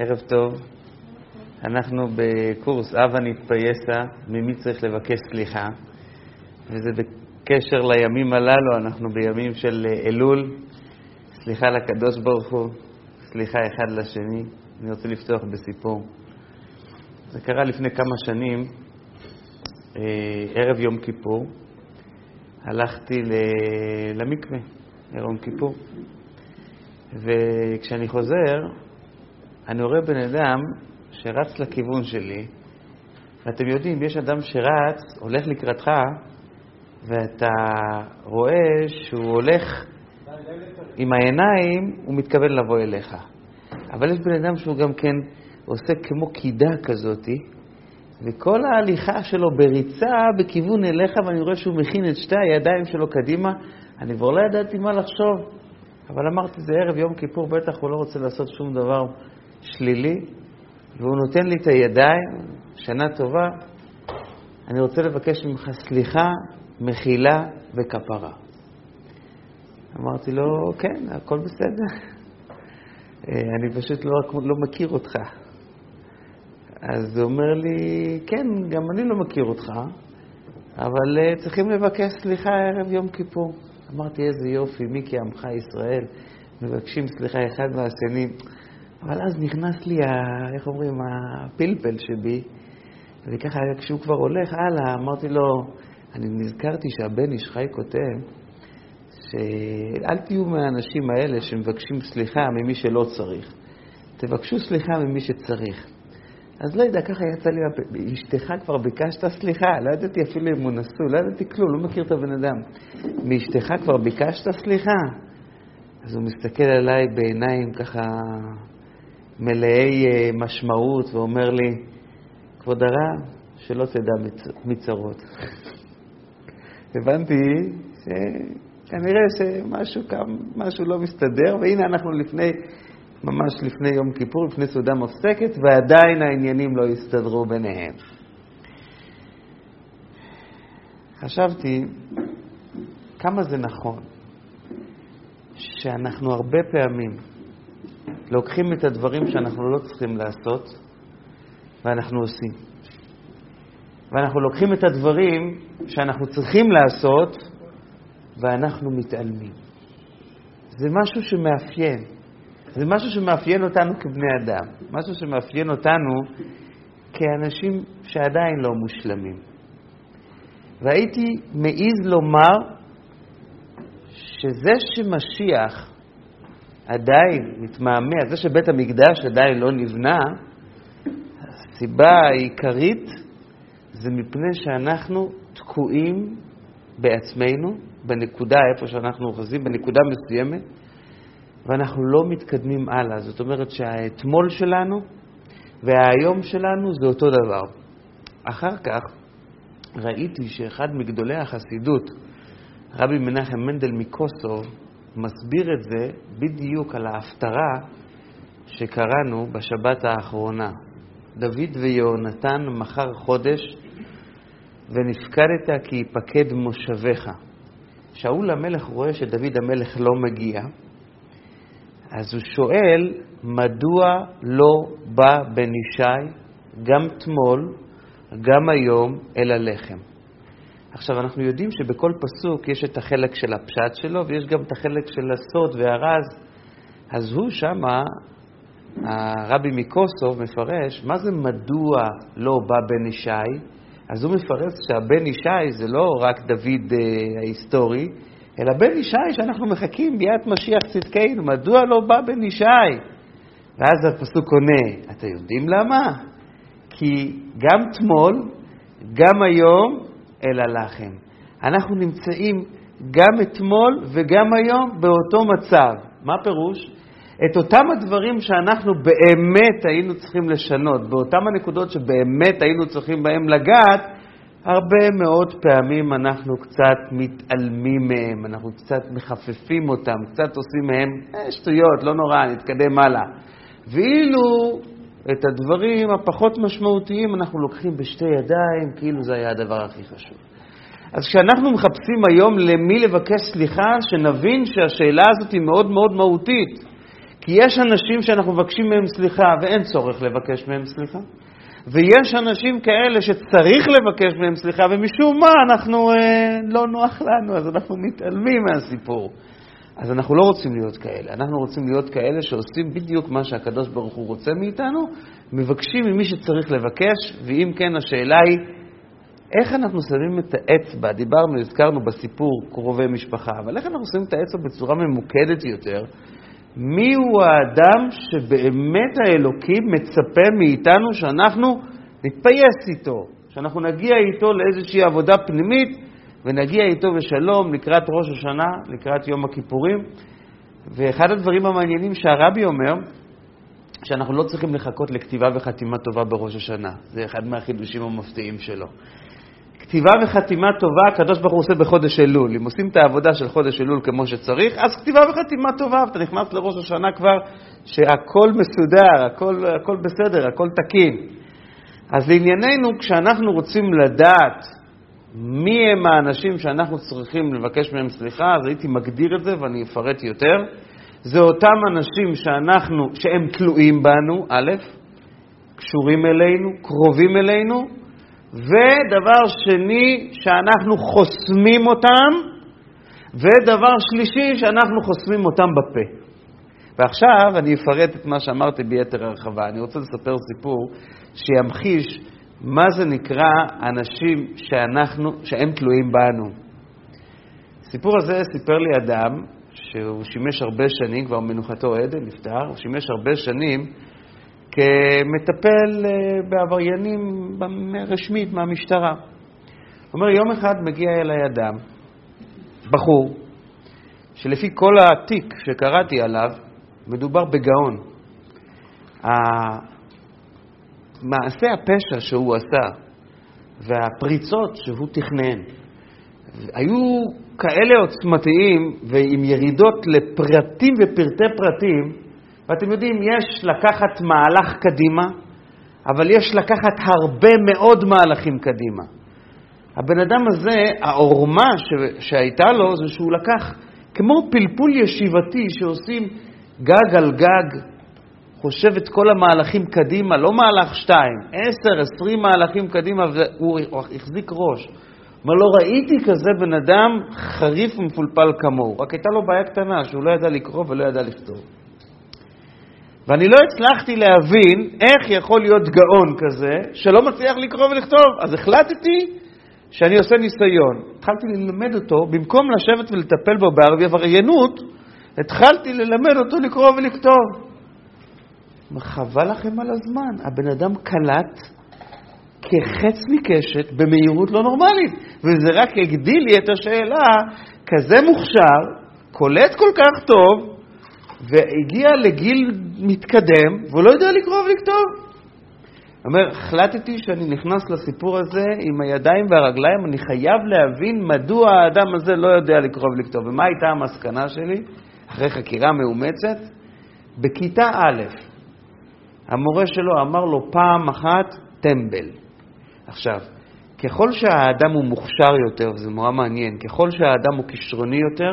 ערב טוב. אנחנו בקורס אבא נתפייסה, ממי צריך לבקש סליחה, וזה בקשר לימים הללו, אנחנו בימים של אלול, סליחה לקדוש ברוך הוא, סליחה אחד לשני. אני רוצה לפתוח בסיפור. זה קרה לפני כמה שנים, אה, ערב יום כיפור, הלכתי למקווה, ערב יום כיפור, וכשאני חוזר, אני רואה בן אדם שרץ לכיוון שלי, ואתם יודעים, יש אדם שרץ, הולך לקראתך, ואתה רואה שהוא הולך עם העיניים, הוא מתכוון לבוא אליך. אבל יש בן אדם שהוא גם כן עושה כמו קידה כזאתי, וכל ההליכה שלו בריצה בכיוון אליך, ואני רואה שהוא מכין את שתי הידיים שלו קדימה, אני כבר לא ידעתי מה לחשוב. אבל אמרתי, זה ערב יום כיפור, בטח הוא לא רוצה לעשות שום דבר שלילי, והוא נותן לי את הידיים, שנה טובה, אני רוצה לבקש ממך סליחה, מחילה וכפרה. אמרתי לו, כן, הכל בסדר. אני פשוט לא, לא מכיר אותך. אז הוא אומר לי, כן, גם אני לא מכיר אותך, אבל uh, צריכים לבקש סליחה ערב יום כיפור. אמרתי, איזה יופי, מי כי עמך ישראל, מבקשים סליחה אחד מהשני. אבל אז נכנס לי, ה, איך אומרים, הפלפל שבי, וככה, כשהוא כבר הולך הלאה, אמרתי לו, אני נזכרתי שהבן איש חי כותב, שאל תהיו מהאנשים האלה שמבקשים סליחה ממי שלא צריך. תבקשו סליחה ממי שצריך. אז לא יודע, ככה יצא לי, אשתך כבר ביקשת סליחה? לא ידעתי אפילו אם הוא נשוי, לא ידעתי כלום, לא מכיר את הבן אדם. מאשתך כבר ביקשת סליחה? אז הוא מסתכל עליי בעיניים ככה מלאי אה, משמעות ואומר לי, כבוד הרב, שלא תדע מצרות. הבנתי שכנראה שמשהו כאן, משהו לא מסתדר, והנה אנחנו לפני, ממש לפני יום כיפור, לפני סעודה מפסקת, ועדיין העניינים לא הסתדרו ביניהם. חשבתי כמה זה נכון שאנחנו הרבה פעמים לוקחים את הדברים שאנחנו לא צריכים לעשות ואנחנו עושים. ואנחנו לוקחים את הדברים שאנחנו צריכים לעשות ואנחנו מתעלמים. זה משהו שמאפיין. זה משהו שמאפיין אותנו כבני אדם. משהו שמאפיין אותנו כאנשים שעדיין לא מושלמים. והייתי מעז לומר שזה שמשיח עדיין מתמהמה, זה שבית המקדש עדיין לא נבנה, הסיבה העיקרית זה מפני שאנחנו תקועים בעצמנו, בנקודה איפה שאנחנו אוחזים, בנקודה מסוימת, ואנחנו לא מתקדמים הלאה. זאת אומרת שהאתמול שלנו וההיום שלנו זה אותו דבר. אחר כך ראיתי שאחד מגדולי החסידות, רבי מנחם מנדל מקוסוב, מסביר את זה בדיוק על ההפטרה שקראנו בשבת האחרונה. דוד ויהונתן מחר חודש, ונפקדת כי יפקד מושביך. שאול המלך רואה שדוד המלך לא מגיע, אז הוא שואל, מדוע לא בא בן ישי גם תמול, גם היום, אל הלחם? עכשיו, אנחנו יודעים שבכל פסוק יש את החלק של הפשט שלו, ויש גם את החלק של הסוד והרז. אז הוא שמה, הרבי מקוסוב מפרש, מה זה מדוע לא בא בן ישי? אז הוא מפרש שהבן ישי זה לא רק דוד אה, ההיסטורי, אלא בן ישי שאנחנו מחכים ביאת משיח צדקנו, מדוע לא בא בן ישי? ואז הפסוק עונה, אתם יודעים למה? כי גם תמול, גם היום, אל הלחם. אנחנו נמצאים גם אתמול וגם היום באותו מצב. מה פירוש? את אותם הדברים שאנחנו באמת היינו צריכים לשנות, באותם הנקודות שבאמת היינו צריכים בהם לגעת, הרבה מאוד פעמים אנחנו קצת מתעלמים מהם, אנחנו קצת מחפפים אותם, קצת עושים מהם אה, שטויות, לא נורא, נתקדם הלאה. ואילו את הדברים הפחות משמעותיים אנחנו לוקחים בשתי ידיים, כאילו זה היה הדבר הכי חשוב. אז כשאנחנו מחפשים היום למי לבקש סליחה, שנבין שהשאלה הזאת היא מאוד מאוד מהותית. כי יש אנשים שאנחנו מבקשים מהם סליחה ואין צורך לבקש מהם סליחה. ויש אנשים כאלה שצריך לבקש מהם סליחה, ומשום מה אנחנו, אה, לא נוח לנו, אז אנחנו מתעלמים מהסיפור. אז אנחנו לא רוצים להיות כאלה. אנחנו רוצים להיות כאלה שעושים בדיוק מה שהקדוש ברוך הוא רוצה מאיתנו, מבקשים ממי שצריך לבקש, ואם כן, השאלה היא, איך אנחנו שמים את האצבע, דיברנו, הזכרנו בסיפור קרובי משפחה, אבל איך אנחנו שמים את האצבע בצורה ממוקדת יותר? מיהו האדם שבאמת האלוקים מצפה מאיתנו שאנחנו נתפייס איתו, שאנחנו נגיע איתו לאיזושהי עבודה פנימית ונגיע איתו בשלום לקראת ראש השנה, לקראת יום הכיפורים. ואחד הדברים המעניינים שהרבי אומר, שאנחנו לא צריכים לחכות לכתיבה וחתימה טובה בראש השנה. זה אחד מהחידושים המפתיעים שלו. כתיבה וחתימה טובה הקדוש ברוך הוא עושה בחודש אלול. אם עושים את העבודה של חודש אלול כמו שצריך, אז כתיבה וחתימה טובה, ואתה נכנס לראש השנה כבר שהכל מסודר, הכל, הכל בסדר, הכל תקין. אז לענייננו, כשאנחנו רוצים לדעת מי הם האנשים שאנחנו צריכים לבקש מהם סליחה, אז הייתי מגדיר את זה ואני אפרט יותר. זה אותם אנשים שאנחנו, שהם תלויים בנו, א', קשורים אלינו, קרובים אלינו, ודבר שני, שאנחנו חוסמים אותם, ודבר שלישי, שאנחנו חוסמים אותם בפה. ועכשיו אני אפרט את מה שאמרתי ביתר הרחבה. אני רוצה לספר סיפור שימחיש מה זה נקרא אנשים שאנחנו, שהם תלויים בנו. הסיפור הזה סיפר לי אדם שהוא שימש הרבה שנים, כבר מנוחתו עדן, נפטר, הוא שימש הרבה שנים כמטפל אה, בעבריינים רשמית מהמשטרה. הוא אומר, יום אחד מגיע אליי אדם, בחור, שלפי כל התיק שקראתי עליו, מדובר בגאון. מעשה הפשע שהוא עשה והפריצות שהוא תכנן היו כאלה עוצמתיים ועם ירידות לפרטים ופרטי פרטים, ואתם יודעים, יש לקחת מהלך קדימה, אבל יש לקחת הרבה מאוד מהלכים קדימה. הבן אדם הזה, העורמה ש... שהייתה לו זה שהוא לקח, כמו פלפול ישיבתי שעושים גג על גג, חושב את כל המהלכים קדימה, לא מהלך שתיים, עשר, עשרים מהלכים קדימה, והוא החזיק ראש. אומר, לא ראיתי כזה בן אדם חריף ומפולפל כמוהו, רק הייתה לו בעיה קטנה, שהוא לא ידע לקרוא ולא ידע לכתוב. ואני לא הצלחתי להבין איך יכול להיות גאון כזה שלא מצליח לקרוא ולכתוב. אז החלטתי שאני עושה ניסיון. התחלתי ללמד אותו, במקום לשבת ולטפל בו בעבריינות, התחלתי ללמד אותו לקרוא ולכתוב. חבל לכם על הזמן, הבן אדם קלט כחץ מקשת במהירות לא נורמלית, וזה רק הגדיל לי את השאלה, כזה מוכשר, קולט כל כך טוב, והגיע לגיל מתקדם, והוא לא יודע לקרוא ולכתוב. אומר, החלטתי שאני נכנס לסיפור הזה עם הידיים והרגליים, אני חייב להבין מדוע האדם הזה לא יודע לקרוא ולכתוב. ומה הייתה המסקנה שלי, אחרי חקירה מאומצת? בכיתה א', המורה שלו אמר לו פעם אחת, טמבל. עכשיו, ככל שהאדם הוא מוכשר יותר, וזה נורא מעניין, ככל שהאדם הוא כישרוני יותר,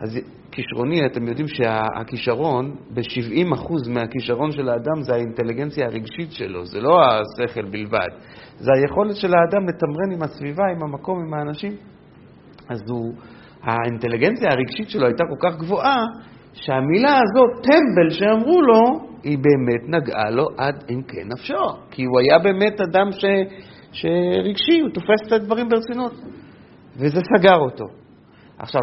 אז כישרוני, אתם יודעים שהכישרון, ב-70% מהכישרון של האדם זה האינטליגנציה הרגשית שלו, זה לא השכל בלבד. זה היכולת של האדם לתמרן עם הסביבה, עם המקום, עם האנשים. אז הוא, האינטליגנציה הרגשית שלו הייתה כל כך גבוהה, שהמילה הזאת, טמבל, שאמרו לו, היא באמת נגעה לו עד עמקי נפשו. כי הוא היה באמת אדם ש... שרגשי, הוא תופס את הדברים ברצינות. וזה סגר אותו. עכשיו,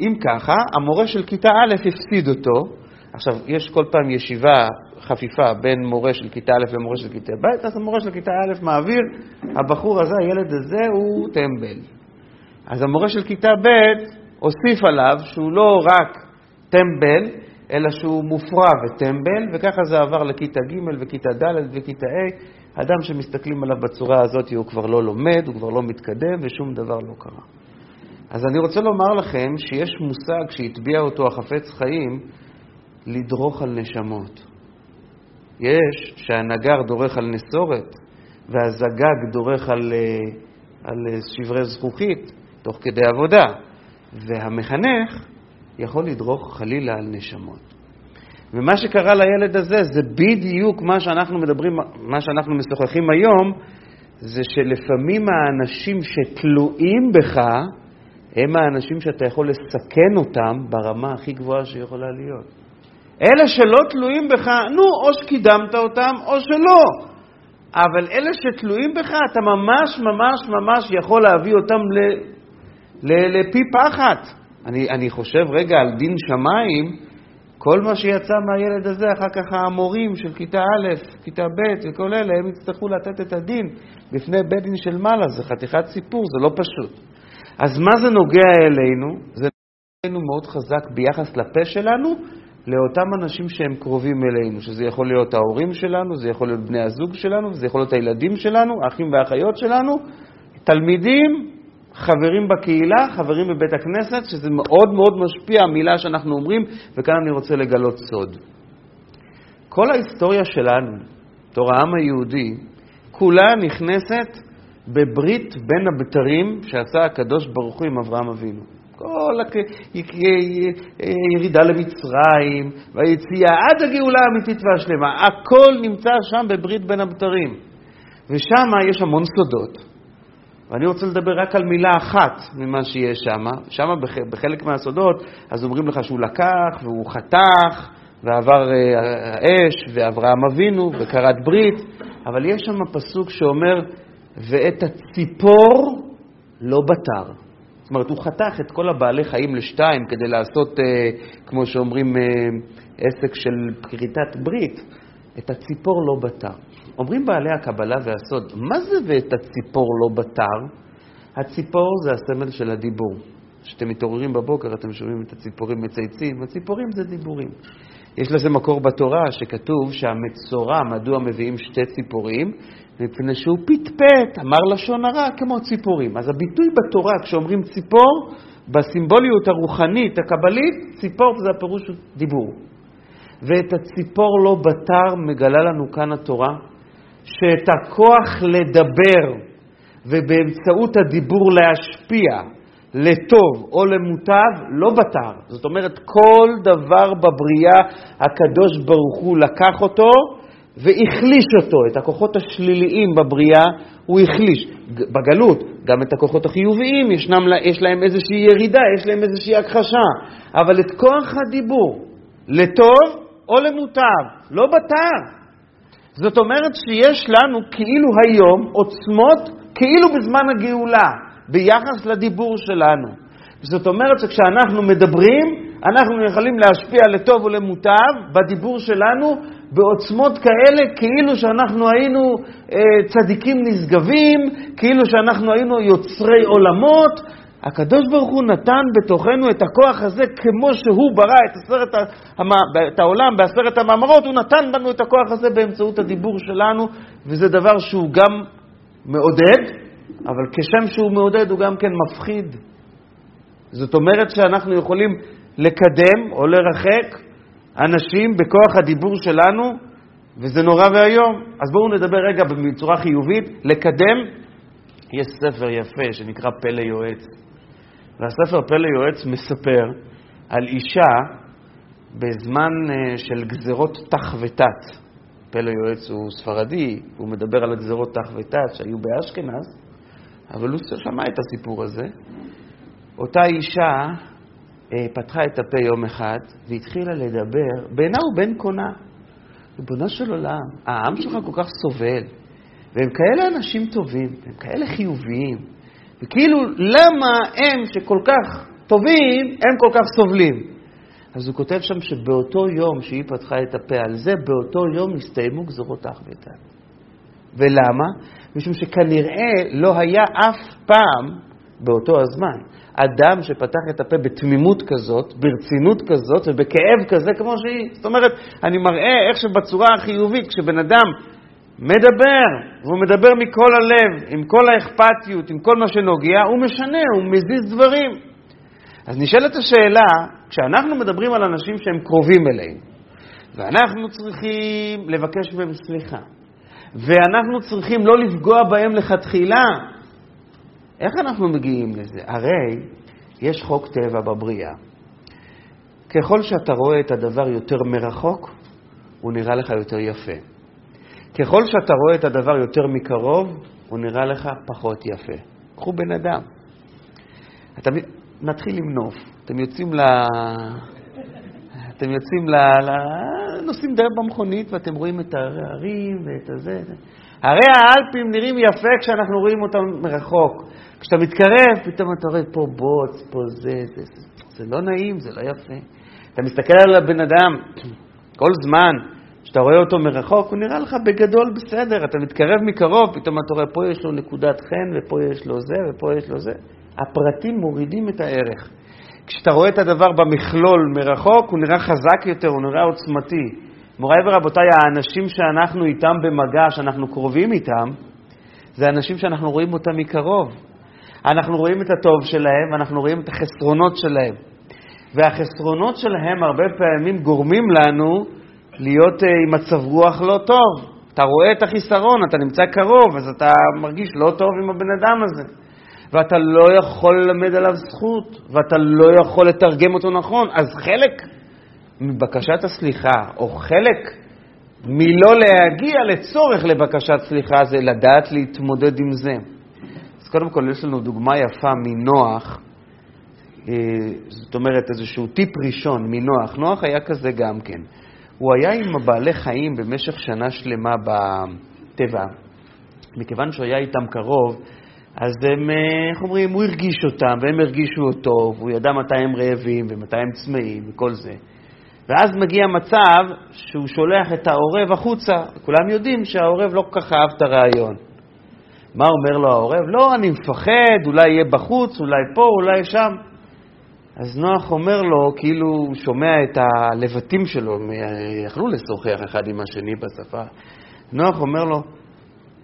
אם ככה, המורה של כיתה א' הפסיד אותו. עכשיו, יש כל פעם ישיבה, חפיפה בין מורה של כיתה א' למורה של כיתה ב', אז המורה של כיתה א' מעביר, הבחור הזה, הילד הזה, הוא טמבל. אז המורה של כיתה ב' הוסיף עליו שהוא לא רק טמבל, אלא שהוא מופרע וטמבל, וככה זה עבר לכיתה ג' וכיתה ד' וכיתה ה'. אדם שמסתכלים עליו בצורה הזאת הוא כבר לא לומד, הוא כבר לא מתקדם ושום דבר לא קרה. אז אני רוצה לומר לכם שיש מושג שהטביע אותו החפץ חיים, לדרוך על נשמות. יש שהנגר דורך על נסורת והזגג דורך על, אה, על שברי זכוכית תוך כדי עבודה, והמחנך יכול לדרוך חלילה על נשמות. ומה שקרה לילד הזה זה בדיוק מה שאנחנו מדברים, מה שאנחנו משוחחים היום, זה שלפעמים האנשים שתלויים בך, הם האנשים שאתה יכול לסכן אותם ברמה הכי גבוהה שיכולה להיות. אלה שלא תלויים בך, נו, או שקידמת אותם או שלא. אבל אלה שתלויים בך, אתה ממש ממש ממש יכול להביא אותם ל, לפי פחת. אני, אני חושב רגע על דין שמיים, כל מה שיצא מהילד הזה, אחר כך המורים של כיתה א', כיתה ב' וכל אלה, הם יצטרכו לתת את הדין בפני בית דין של מעלה, זה חתיכת סיפור, זה לא פשוט. אז מה זה נוגע אלינו? זה נוגע אלינו מאוד חזק ביחס לפה שלנו, לאותם אנשים שהם קרובים אלינו, שזה יכול להיות ההורים שלנו, זה יכול להיות בני הזוג שלנו, זה יכול להיות הילדים שלנו, האחים והאחיות שלנו, תלמידים, חברים בקהילה, חברים בבית הכנסת, שזה מאוד מאוד משפיע, המילה שאנחנו אומרים, וכאן אני רוצה לגלות סוד. כל ההיסטוריה שלנו, תור העם היהודי, כולה נכנסת בברית בין הבתרים שעשה הקדוש ברוך הוא עם אברהם אבינו. כל הירידה למצרים, והיציאה עד הגאולה האמיתית והשלמה, הכל נמצא שם בברית בין הבתרים. ושם יש המון סודות. ואני רוצה לדבר רק על מילה אחת ממה שיש שם. שם בחלק מהסודות, אז אומרים לך שהוא לקח והוא חתך ועבר אה, האש ואברהם אבינו וכרת ברית, אבל יש שם פסוק שאומר, ואת הציפור לא בטר. זאת אומרת, הוא חתך את כל הבעלי חיים לשתיים כדי לעשות, אה, כמו שאומרים, אה, עסק של כריתת ברית. את הציפור לא בטר. אומרים בעלי הקבלה והסוד, מה זה ואת הציפור לא בטר? הציפור זה הסמל של הדיבור. כשאתם מתעוררים בבוקר אתם שומעים את הציפורים מצייצים, הציפורים זה דיבורים. יש לזה מקור בתורה שכתוב שהמצורע, מדוע מביאים שתי ציפורים? מפני שהוא פטפט, אמר לשון הרע כמו ציפורים. אז הביטוי בתורה, כשאומרים ציפור, בסימבוליות הרוחנית, הקבלית, ציפור זה הפירוש דיבור. ואת הציפור לא בתר מגלה לנו כאן התורה, שאת הכוח לדבר ובאמצעות הדיבור להשפיע לטוב או למוטב, לא בתר. זאת אומרת, כל דבר בבריאה, הקדוש ברוך הוא לקח אותו והחליש אותו, את הכוחות השליליים בבריאה הוא החליש. בגלות, גם את הכוחות החיוביים, ישנם, יש להם איזושהי ירידה, יש להם איזושהי הכחשה, אבל את כוח הדיבור, לטוב או למוטב, לא בתר. זאת אומרת שיש לנו כאילו היום עוצמות כאילו בזמן הגאולה, ביחס לדיבור שלנו. זאת אומרת שכשאנחנו מדברים, אנחנו יכולים להשפיע לטוב ולמוטב בדיבור שלנו בעוצמות כאלה כאילו שאנחנו היינו אה, צדיקים נשגבים, כאילו שאנחנו היינו יוצרי עולמות. הקדוש ברוך הוא נתן בתוכנו את הכוח הזה כמו שהוא ברא את, עשרת, את העולם בעשרת המאמרות, הוא נתן בנו את הכוח הזה באמצעות הדיבור שלנו, וזה דבר שהוא גם מעודד, אבל כשם שהוא מעודד הוא גם כן מפחיד. זאת אומרת שאנחנו יכולים לקדם או לרחק אנשים בכוח הדיבור שלנו, וזה נורא ואיום. אז בואו נדבר רגע בצורה חיובית. לקדם, יש ספר יפה שנקרא פלא יועץ. והספר פלא יועץ מספר על אישה בזמן אה, של גזרות תח ותת. פלא יועץ הוא ספרדי, הוא מדבר על הגזרות תח ותת שהיו באשכנז, אבל הוא שמע את הסיפור הזה. אותה אישה אה, פתחה את הפה יום אחד והתחילה לדבר בינה ובין קונה. ריבונו של עולם, העם שלך כל כך סובל, והם כאלה אנשים טובים, הם כאלה חיוביים, וכאילו, למה הם שכל כך טובים, הם כל כך סובלים? אז הוא כותב שם שבאותו יום שהיא פתחה את הפה על זה, באותו יום הסתיימו גזרות אח ותת. ולמה? משום שכנראה לא היה אף פעם באותו הזמן אדם שפתח את הפה בתמימות כזאת, ברצינות כזאת ובכאב כזה כמו שהיא. זאת אומרת, אני מראה איך שבצורה החיובית, כשבן אדם מדבר, והוא מדבר מכל הלב, עם כל האכפתיות, עם כל מה שנוגע, הוא משנה, הוא מזיז דברים. אז נשאלת השאלה, כשאנחנו מדברים על אנשים שהם קרובים אלינו, ואנחנו צריכים לבקש מהם סליחה, ואנחנו צריכים לא לפגוע בהם לכתחילה, איך אנחנו מגיעים לזה? הרי יש חוק טבע בבריאה. ככל שאתה רואה את הדבר יותר מרחוק, הוא נראה לך יותר יפה. ככל שאתה רואה את הדבר יותר מקרוב, הוא נראה לך פחות יפה. קחו בן אדם. אתה, נתחיל עם נוף. אתם יוצאים ל... אתם יוצאים ל... ל... נוסעים דרך במכונית ואתם רואים את ההרים ואת הזה. הרי האלפים נראים יפה כשאנחנו רואים אותם מרחוק. כשאתה מתקרב, פתאום אתה רואה פה בוץ, פה זה, זה, זה, זה לא נעים, זה לא יפה. אתה מסתכל על הבן אדם כל זמן שאתה רואה אותו מרחוק, הוא נראה לך בגדול בסדר. אתה מתקרב מקרוב, פתאום אתה רואה פה יש לו נקודת חן, ופה יש לו זה, ופה יש לו זה. הפרטים מורידים את הערך. כשאתה רואה את הדבר במכלול מרחוק, הוא נראה חזק יותר, הוא נראה עוצמתי. מוריי ורבותיי, האנשים שאנחנו איתם במגע, שאנחנו קרובים איתם, זה אנשים שאנחנו רואים אותם מקרוב. אנחנו רואים את הטוב שלהם, אנחנו רואים את החסרונות שלהם. והחסרונות שלהם הרבה פעמים גורמים לנו להיות uh, עם מצב רוח לא טוב. אתה רואה את החיסרון, אתה נמצא קרוב, אז אתה מרגיש לא טוב עם הבן אדם הזה. ואתה לא יכול ללמד עליו זכות, ואתה לא יכול לתרגם אותו נכון. אז חלק מבקשת הסליחה, או חלק מלא להגיע לצורך לבקשת סליחה, זה לדעת להתמודד עם זה. אז קודם כל, יש לנו דוגמה יפה מנוח, אה, זאת אומרת, איזשהו טיפ ראשון מנוח. נוח היה כזה גם כן. הוא היה עם הבעלי חיים במשך שנה שלמה בטבע. מכיוון שהוא היה איתם קרוב, אז הם, אה, איך אומרים, הוא הרגיש אותם והם הרגישו אותו, והוא ידע מתי הם רעבים ומתי הם צמאים וכל זה. ואז מגיע מצב שהוא שולח את העורב החוצה. כולם יודעים שהעורב לא כל כך אהב את הרעיון. מה אומר לו העורב? לא, אני מפחד, אולי יהיה בחוץ, אולי פה, אולי שם. אז נוח אומר לו, כאילו הוא שומע את הלבטים שלו, יכלו לשוחח אחד עם השני בשפה. נוח אומר לו,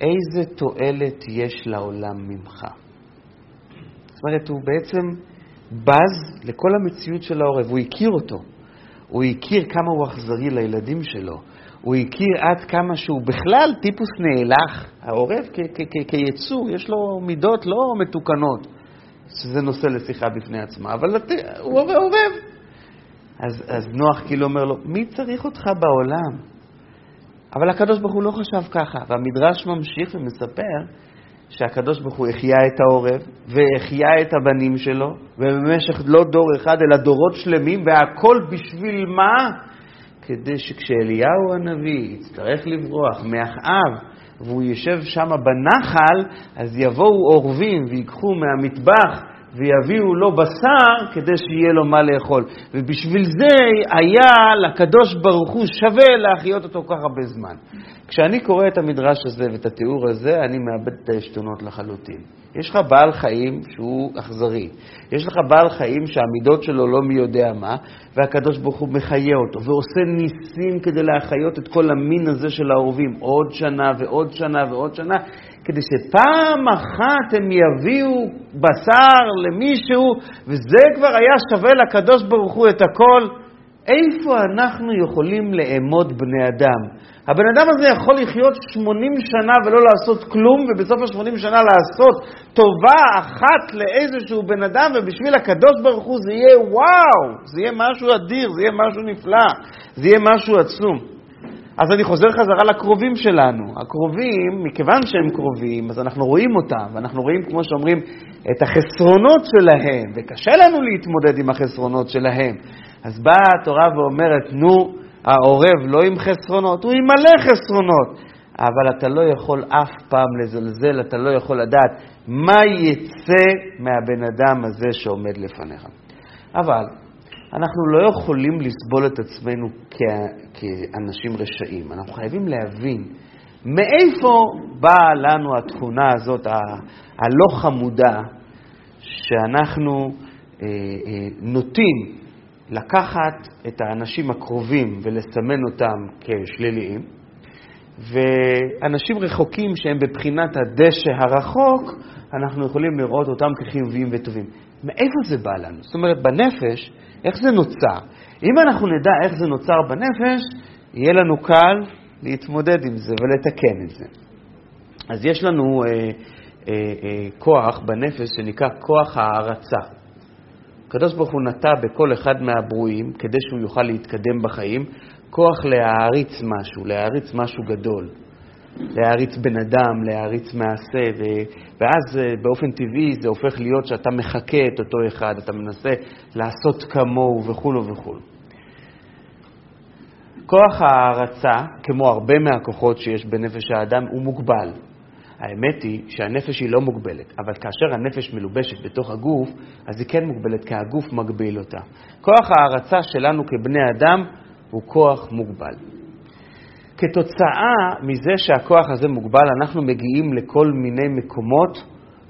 איזה תועלת יש לעולם ממך? זאת אומרת, הוא בעצם בז לכל המציאות של העורב, הוא הכיר אותו. הוא הכיר כמה הוא אכזרי לילדים שלו. הוא הכיר עד כמה שהוא בכלל טיפוס נאלח. העורב כיצור, יש לו מידות לא מתוקנות. שזה נושא לשיחה בפני עצמה, אבל הוא עורב. אז, אז נוח כאילו אומר לו, מי צריך אותך בעולם? אבל הקדוש ברוך הוא לא חשב ככה, והמדרש ממשיך ומספר שהקדוש ברוך הוא החיה את העורב והחיה את הבנים שלו, ובמשך לא דור אחד אלא דורות שלמים, והכל בשביל מה? כדי שכשאליהו הנביא יצטרך לברוח מאחאב והוא יושב שם בנחל, אז יבואו עורבים ויקחו מהמטבח ויביאו לו בשר כדי שיהיה לו מה לאכול. ובשביל זה היה לקדוש ברוך הוא שווה להחיות אותו כל כך הרבה זמן. כשאני קורא את המדרש הזה ואת התיאור הזה, אני מאבד את העשתונות לחלוטין. יש לך בעל חיים שהוא אכזרי, יש לך בעל חיים שהמידות שלו לא מי יודע מה, והקדוש ברוך הוא מחיה אותו, ועושה ניסים כדי להחיות את כל המין הזה של העורבים, עוד שנה ועוד שנה ועוד שנה, כדי שפעם אחת הם יביאו בשר למישהו, וזה כבר היה שווה לקדוש ברוך הוא את הכל. איפה אנחנו יכולים לאמוד בני אדם? הבן אדם הזה יכול לחיות 80 שנה ולא לעשות כלום, ובסוף ה-80 שנה לעשות טובה אחת לאיזשהו בן אדם, ובשביל הקדוש ברוך הוא זה יהיה וואו, זה יהיה משהו אדיר, זה יהיה משהו נפלא, זה יהיה משהו עצום. אז אני חוזר חזרה לקרובים שלנו. הקרובים, מכיוון שהם קרובים, אז אנחנו רואים אותם, ואנחנו רואים, כמו שאומרים, את החסרונות שלהם, וקשה לנו להתמודד עם החסרונות שלהם. אז באה התורה ואומרת, נו, העורב לא עם חסרונות, הוא עם מלא חסרונות. אבל אתה לא יכול אף פעם לזלזל, אתה לא יכול לדעת מה יצא מהבן אדם הזה שעומד לפניך. אבל אנחנו לא יכולים לסבול את עצמנו כאנשים רשעים. אנחנו חייבים להבין מאיפה באה לנו התכונה הזאת, הלא חמודה, שאנחנו אה, אה, נוטים לקחת את האנשים הקרובים ולסמן אותם כשליליים, ואנשים רחוקים שהם בבחינת הדשא הרחוק, אנחנו יכולים לראות אותם כחיוביים וטובים. מאיפה זה בא לנו? זאת אומרת, בנפש, איך זה נוצר? אם אנחנו נדע איך זה נוצר בנפש, יהיה לנו קל להתמודד עם זה ולתקן את זה. אז יש לנו אה, אה, אה, כוח בנפש שנקרא כוח הערצה. הקדוש ברוך הוא נטע בכל אחד מהברואים, כדי שהוא יוכל להתקדם בחיים, כוח להעריץ משהו, להעריץ משהו גדול. להעריץ בן אדם, להעריץ מעשה, ו... ואז אה, באופן טבעי זה הופך להיות שאתה מחקה את אותו אחד, אתה מנסה לעשות כמוהו וכולו וכולו. כוח ההערצה, כמו הרבה מהכוחות שיש בנפש האדם, הוא מוגבל. האמת היא שהנפש היא לא מוגבלת, אבל כאשר הנפש מלובשת בתוך הגוף, אז היא כן מוגבלת, כי הגוף מגביל אותה. כוח ההערצה שלנו כבני אדם הוא כוח מוגבל. כתוצאה מזה שהכוח הזה מוגבל, אנחנו מגיעים לכל מיני מקומות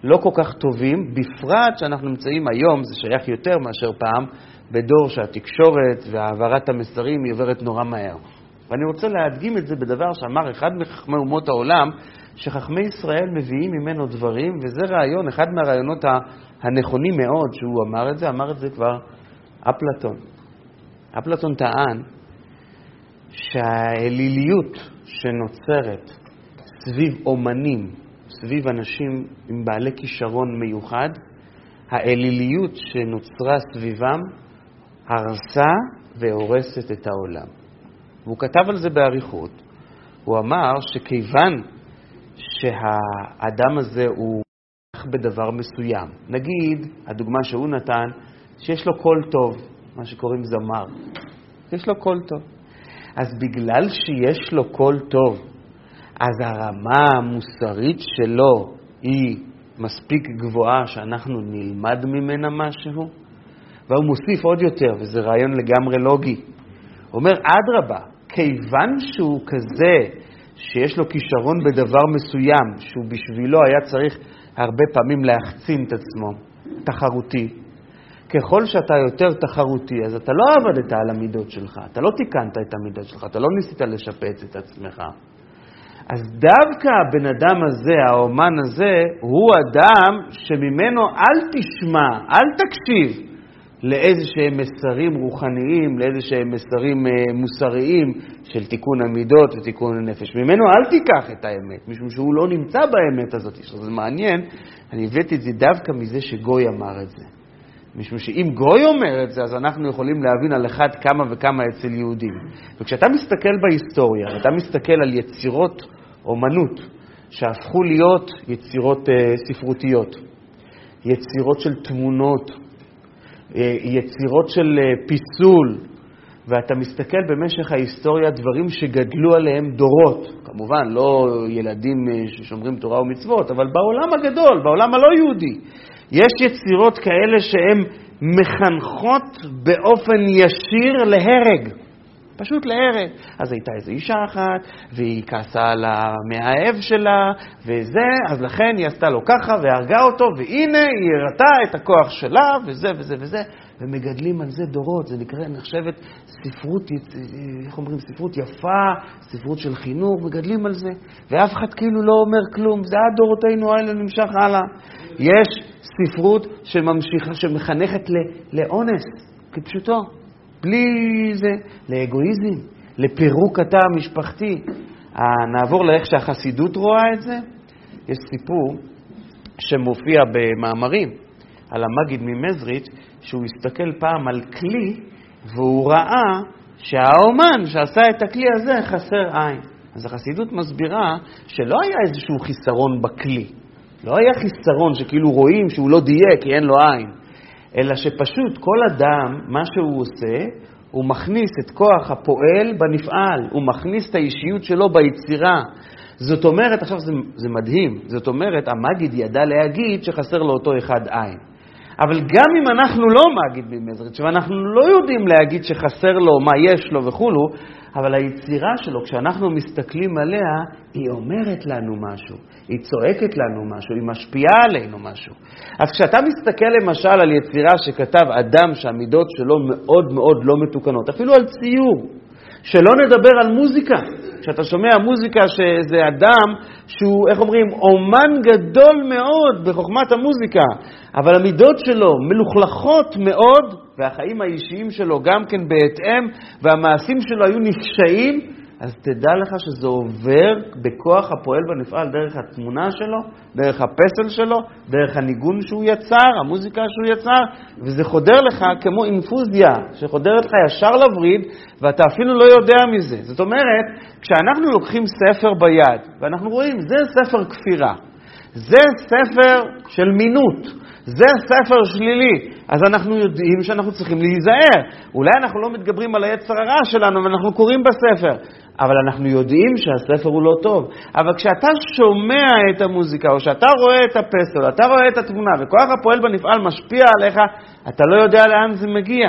לא כל כך טובים, בפרט שאנחנו נמצאים היום, זה שייך יותר מאשר פעם, בדור שהתקשורת והעברת המסרים היא עוברת נורא מהר. ואני רוצה להדגים את זה בדבר שאמר אחד מחכמי אומות העולם, שחכמי ישראל מביאים ממנו דברים, וזה רעיון, אחד מהרעיונות הנכונים מאוד שהוא אמר את זה, אמר את זה כבר אפלטון. אפלטון טען שהאליליות שנוצרת סביב אומנים, סביב אנשים עם בעלי כישרון מיוחד, האליליות שנוצרה סביבם הרסה והורסת את העולם. והוא כתב על זה באריכות. הוא אמר שכיוון שהאדם הזה הוא בדבר מסוים, נגיד, הדוגמה שהוא נתן, שיש לו קול טוב, מה שקוראים זמר, יש לו קול טוב. אז בגלל שיש לו קול טוב, אז הרמה המוסרית שלו היא מספיק גבוהה שאנחנו נלמד ממנה משהו? והוא מוסיף עוד יותר, וזה רעיון לגמרי לוגי. הוא אומר, אדרבה, כיוון שהוא כזה שיש לו כישרון בדבר מסוים, שהוא בשבילו היה צריך הרבה פעמים להחצין את עצמו, תחרותי, ככל שאתה יותר תחרותי, אז אתה לא עבדת על המידות שלך, אתה לא תיקנת את המידות שלך, אתה לא ניסית לשפץ את עצמך. אז דווקא הבן אדם הזה, האומן הזה, הוא אדם שממנו אל תשמע, אל תקשיב לאיזה שהם מסרים רוחניים, לאיזה שהם מסרים אה, מוסריים של תיקון המידות ותיקון הנפש. ממנו אל תיקח את האמת, משום שהוא לא נמצא באמת הזאת. זה מעניין, אני הבאתי את זה דווקא מזה שגוי אמר את זה. משום שאם גוי אומר את זה, אז אנחנו יכולים להבין על אחד כמה וכמה אצל יהודים. וכשאתה מסתכל בהיסטוריה, אתה מסתכל על יצירות אומנות שהפכו להיות יצירות uh, ספרותיות, יצירות של תמונות, uh, יצירות של uh, פיסול, ואתה מסתכל במשך ההיסטוריה דברים שגדלו עליהם דורות, כמובן לא ילדים ששומרים תורה ומצוות, אבל בעולם הגדול, בעולם הלא יהודי, יש יצירות כאלה שהן מחנכות באופן ישיר להרג. פשוט להרג. אז הייתה איזו אישה אחת, והיא כעסה על המאהב שלה, וזה, אז לכן היא עשתה לו ככה והרגה אותו, והנה היא הראתה את הכוח שלה, וזה וזה וזה, ומגדלים על זה דורות. זה נקרא, נחשבת ספרות, איך אומרים, ספרות יפה, ספרות של חינוך, מגדלים על זה, ואף אחד כאילו לא אומר כלום. זה עד דורותינו האלה נמשך הלאה. יש ספרות שממשיכה, שמחנכת לאונס, כפשוטו, בלי זה, לאגואיזם, לפירוק התא המשפחתי. נעבור לאיך שהחסידות רואה את זה. יש סיפור שמופיע במאמרים על המגיד ממזריץ', שהוא הסתכל פעם על כלי והוא ראה שהאומן שעשה את הכלי הזה חסר עין. אז החסידות מסבירה שלא היה איזשהו חיסרון בכלי, לא היה חיסרון שכאילו רואים שהוא לא דייק כי אין לו עין, אלא שפשוט כל אדם, מה שהוא עושה, הוא מכניס את כוח הפועל בנפעל, הוא מכניס את האישיות שלו ביצירה. זאת אומרת, עכשיו זה, זה מדהים, זאת אומרת, המגיד ידע להגיד שחסר לאותו אחד עין. אבל גם אם אנחנו לא מגיד ממזריץ' ואנחנו לא יודעים להגיד שחסר לו, מה יש לו וכולו, אבל היצירה שלו, כשאנחנו מסתכלים עליה, היא אומרת לנו משהו, היא צועקת לנו משהו, היא משפיעה עלינו משהו. אז כשאתה מסתכל למשל על יצירה שכתב אדם שהמידות שלו מאוד מאוד לא מתוקנות, אפילו על ציור, שלא נדבר על מוזיקה. כשאתה שומע מוזיקה שזה אדם שהוא, איך אומרים, אומן גדול מאוד בחוכמת המוזיקה, אבל המידות שלו מלוכלכות מאוד, והחיים האישיים שלו גם כן בהתאם, והמעשים שלו היו נפשעים, אז תדע לך שזה עובר בכוח הפועל בנפעל דרך התמונה שלו, דרך הפסל שלו, דרך הניגון שהוא יצר, המוזיקה שהוא יצר, וזה חודר לך כמו אינפוזיה, שחודרת לך ישר לווריד, ואתה אפילו לא יודע מזה. זאת אומרת, כשאנחנו לוקחים ספר ביד, ואנחנו רואים, זה ספר כפירה, זה ספר של מינות. זה ספר שלילי, אז אנחנו יודעים שאנחנו צריכים להיזהר. אולי אנחנו לא מתגברים על היצר הרע שלנו ואנחנו קוראים בספר, אבל אנחנו יודעים שהספר הוא לא טוב. אבל כשאתה שומע את המוזיקה, או שאתה רואה את הפסל, אתה רואה את התמונה, וכוח הפועל בנפעל משפיע עליך, אתה לא יודע לאן זה מגיע.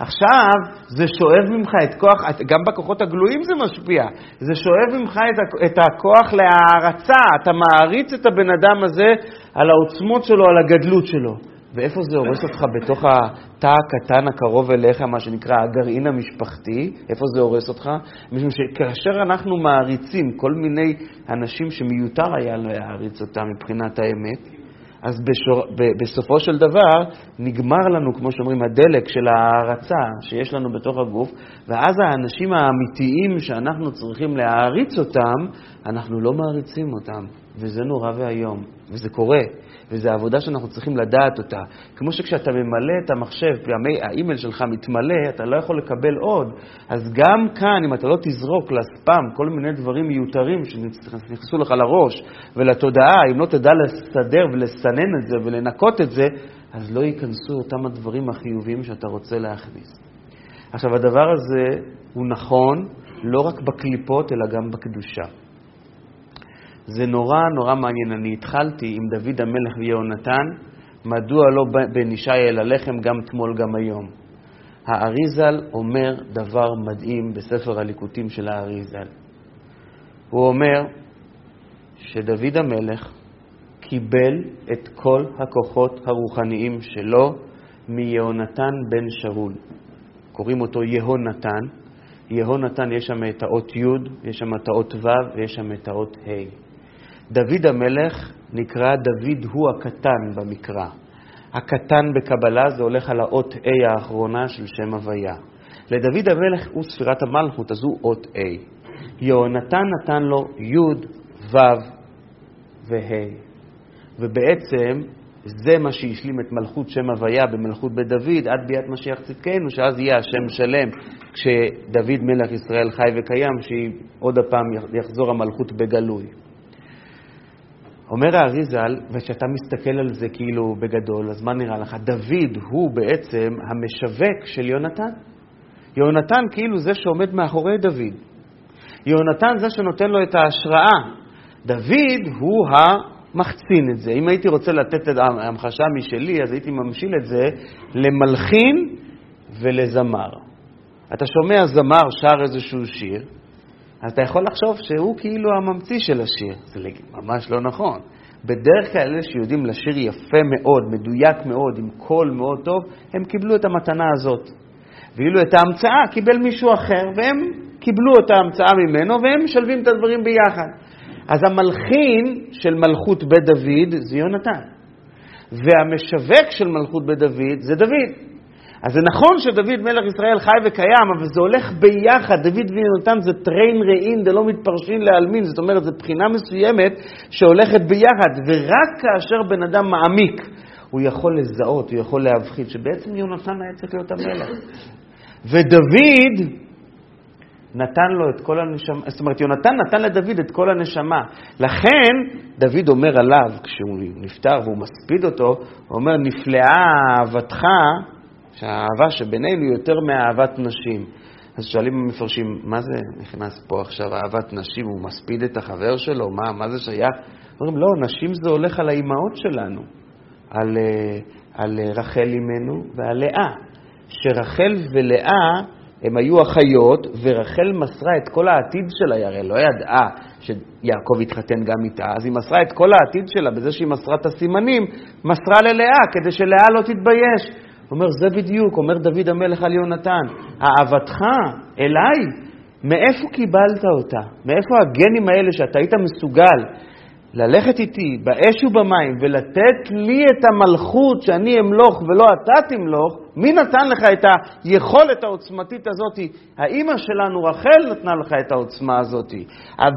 עכשיו זה שואב ממך את כוח, גם בכוחות הגלויים זה משפיע, זה שואב ממך את הכוח להערצה, אתה מעריץ את הבן אדם הזה על העוצמות שלו, על הגדלות שלו. ואיפה זה הורס אותך בתוך התא הקטן הקרוב אליך, מה שנקרא הגרעין המשפחתי? איפה זה הורס אותך? משום שכאשר אנחנו מעריצים כל מיני אנשים שמיותר היה להעריץ אותם מבחינת האמת, אז בשור, ב, בסופו של דבר נגמר לנו, כמו שאומרים, הדלק של ההערצה שיש לנו בתוך הגוף, ואז האנשים האמיתיים שאנחנו צריכים להעריץ אותם, אנחנו לא מעריצים אותם, וזה נורא ואיום, וזה קורה. וזו עבודה שאנחנו צריכים לדעת אותה. כמו שכשאתה ממלא את המחשב, האימייל שלך מתמלא, אתה לא יכול לקבל עוד. אז גם כאן, אם אתה לא תזרוק לספאם כל מיני דברים מיותרים שנכנסו לך לראש ולתודעה, אם לא תדע לסדר ולסנן את זה ולנקות את זה, אז לא ייכנסו אותם הדברים החיוביים שאתה רוצה להכניס. עכשיו, הדבר הזה הוא נכון לא רק בקליפות, אלא גם בקדושה. זה נורא נורא מעניין. אני התחלתי עם דוד המלך ויהונתן, מדוע לא בן ישי אל הלחם גם תמול גם היום. האריזל אומר דבר מדהים בספר הליקוטים של האריזל. הוא אומר שדוד המלך קיבל את כל הכוחות הרוחניים שלו מיהונתן בן שאול. קוראים אותו יהונתן. יהונתן יש שם את האות י', יש שם את האות ו' ויש שם את האות ה'. דוד המלך נקרא דוד הוא הקטן במקרא. הקטן בקבלה זה הולך על האות A האחרונה של שם הוויה. לדוד המלך הוא ספירת המלכות, אז הוא אות A. יהונתן נתן לו י', ו' וה'. ובעצם זה מה שהשלים את מלכות שם הוויה במלכות בית דוד עד ביאת משיח צדקנו, שאז יהיה השם שלם כשדוד מלך ישראל חי וקיים, שעוד הפעם יחזור המלכות בגלוי. אומר האריזל, וכשאתה מסתכל על זה כאילו בגדול, אז מה נראה לך? דוד הוא בעצם המשווק של יונתן. יונתן כאילו זה שעומד מאחורי דוד. יונתן זה שנותן לו את ההשראה. דוד הוא המחצין את זה. אם הייתי רוצה לתת את המחשה משלי, אז הייתי ממשיל את זה למלחין ולזמר. אתה שומע זמר שר איזשהו שיר, אז אתה יכול לחשוב שהוא כאילו הממציא של השיר. זה ממש לא נכון. בדרך כלל אלה שיודעים לשיר יפה מאוד, מדויק מאוד, עם קול מאוד טוב, הם קיבלו את המתנה הזאת. ואילו את ההמצאה קיבל מישהו אחר, והם קיבלו את ההמצאה ממנו, והם משלבים את הדברים ביחד. אז המלחין של מלכות בית דוד זה יונתן, והמשווק של מלכות בית דוד זה דוד. אז זה נכון שדוד מלך ישראל חי וקיים, אבל זה הולך ביחד. דוד ויונתן זה תרין רעין דלא מתפרשין לעלמין, זאת אומרת, זו בחינה מסוימת שהולכת ביחד, ורק כאשר בן אדם מעמיק, הוא יכול לזהות, הוא יכול להבחין, שבעצם יונתן היה צריך להיות המלך. ודוד נתן לו את כל הנשמה, זאת אומרת, יונתן נתן לדוד את כל הנשמה. לכן, דוד אומר עליו, כשהוא נפטר והוא מספיד אותו, הוא אומר, נפלאה אהבתך שהאהבה שבינינו היא יותר מאהבת נשים. אז שואלים המפרשים, מה זה נכנס פה עכשיו אהבת נשים? הוא מספיד את החבר שלו? מה, מה זה שייך? אומרים, לא, נשים זה הולך על האימהות שלנו, על, אה, על רחל אימנו ועל לאה. שרחל ולאה הם היו אחיות, ורחל מסרה את כל העתיד שלה, היא הרי לא ידעה שיעקב יתחתן גם איתה, אז היא מסרה את כל העתיד שלה בזה שהיא מסרה את הסימנים, מסרה ללאה, כדי שלאה לא תתבייש. אומר, זה בדיוק, אומר דוד המלך על יונתן, אהבתך אליי, מאיפה קיבלת אותה? מאיפה הגנים האלה שאתה היית מסוגל ללכת איתי באש ובמים ולתת לי את המלכות שאני אמלוך ולא אתה תמלוך, מי נתן לך את היכולת העוצמתית הזאת? האימא שלנו, רחל, נתנה לך את העוצמה הזאת.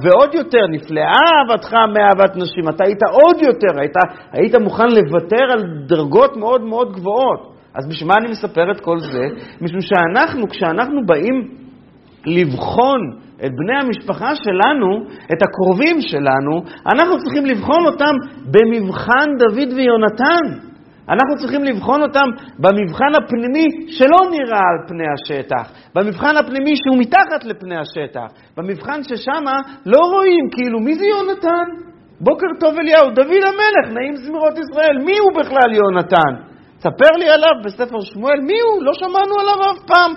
ועוד יותר, נפלאה אהבתך מאהבת נשים. אתה היית עוד יותר, היית, היית מוכן לוותר על דרגות מאוד מאוד גבוהות. אז בשביל מה אני מספר את כל זה? משום שאנחנו, כשאנחנו באים לבחון את בני המשפחה שלנו, את הקרובים שלנו, אנחנו צריכים לבחון אותם במבחן דוד ויונתן. אנחנו צריכים לבחון אותם במבחן הפנימי שלא נראה על פני השטח, במבחן הפנימי שהוא מתחת לפני השטח, במבחן ששם לא רואים כאילו מי זה יונתן? בוקר טוב אליהו, דוד המלך, נעים זמירות ישראל, מי הוא בכלל יונתן? ספר לי עליו בספר שמואל, מי הוא? לא שמענו עליו אף פעם.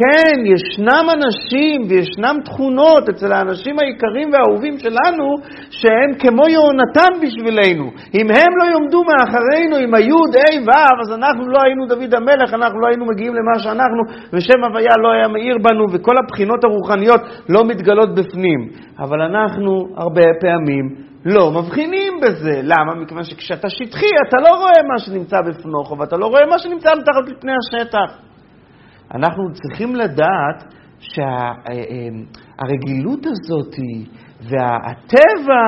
כן, ישנם אנשים וישנם תכונות אצל האנשים היקרים והאהובים שלנו שהם כמו יהונתן בשבילנו. אם הם לא יעמדו מאחרינו עם היוד, ה' ו', אז אנחנו לא היינו דוד המלך, אנחנו לא היינו מגיעים למה שאנחנו, ושם הוויה לא היה מאיר בנו, וכל הבחינות הרוחניות לא מתגלות בפנים. אבל אנחנו הרבה פעמים לא מבחינים בזה. למה? מכיוון שכשאתה שטחי, אתה לא רואה מה שנמצא בפנוכו, ואתה לא רואה מה שנמצא מתחת לפני השטח. אנחנו צריכים לדעת שהרגילות הזאת והטבע,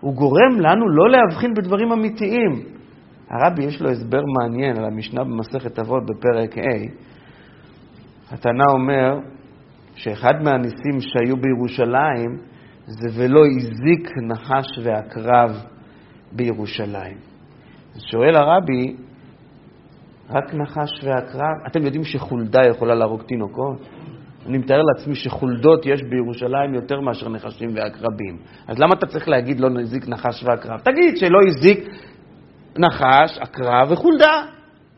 הוא גורם לנו לא להבחין בדברים אמיתיים. הרבי יש לו הסבר מעניין על המשנה במסכת אבות בפרק ה'. התנא אומר שאחד מהניסים שהיו בירושלים זה ולא הזיק נחש ועקרב בירושלים. שואל הרבי, רק נחש ועקרב. אתם יודעים שחולדה יכולה להרוג תינוקות? אני מתאר לעצמי שחולדות יש בירושלים יותר מאשר נחשים ועקרבים. אז למה אתה צריך להגיד לא הזיק נחש ועקרב? תגיד שלא הזיק נחש, עקרב וחולדה.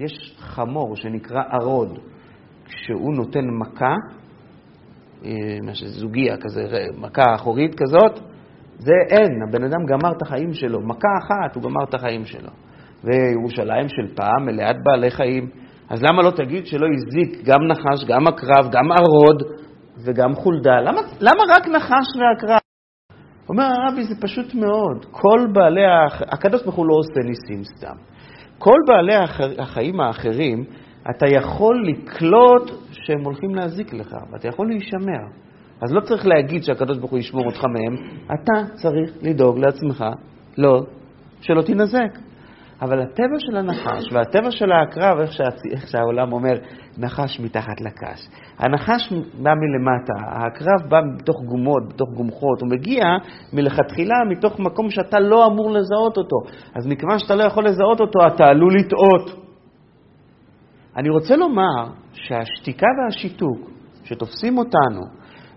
יש חמור שנקרא ערוד. כשהוא נותן מכה, אה, מה שזוגיה כזה, מכה אחורית כזאת, זה אין, הבן אדם גמר את החיים שלו. מכה אחת, הוא גמר את החיים שלו. וירושלים של פעם מלאת בעלי חיים. אז למה לא תגיד שלא הזיק גם נחש, גם עקרב, גם ערוד וגם חולדה? למה, למה רק נחש ועקרב? אומר הרבי, זה פשוט מאוד. כל בעלי, הח... הקדוש ברוך הוא לא עושה ניסים סתם. כל בעלי הח... החיים האחרים, אתה יכול לקלוט שהם הולכים להזיק לך, ואתה יכול להישמר. אז לא צריך להגיד שהקדוש ברוך הוא ישמור אותך מהם, אתה צריך לדאוג לעצמך, לא, שלא תינזק. אבל הטבע של הנחש והטבע של העקרב, איך, שה, איך שהעולם אומר, נחש מתחת לקש. הנחש בא מלמטה, העקרב בא מתוך גומות, מתוך גומחות, הוא מגיע מלכתחילה מתוך מקום שאתה לא אמור לזהות אותו. אז מכיוון שאתה לא יכול לזהות אותו, אתה עלול לטעות. אני רוצה לומר שהשתיקה והשיתוק שתופסים אותנו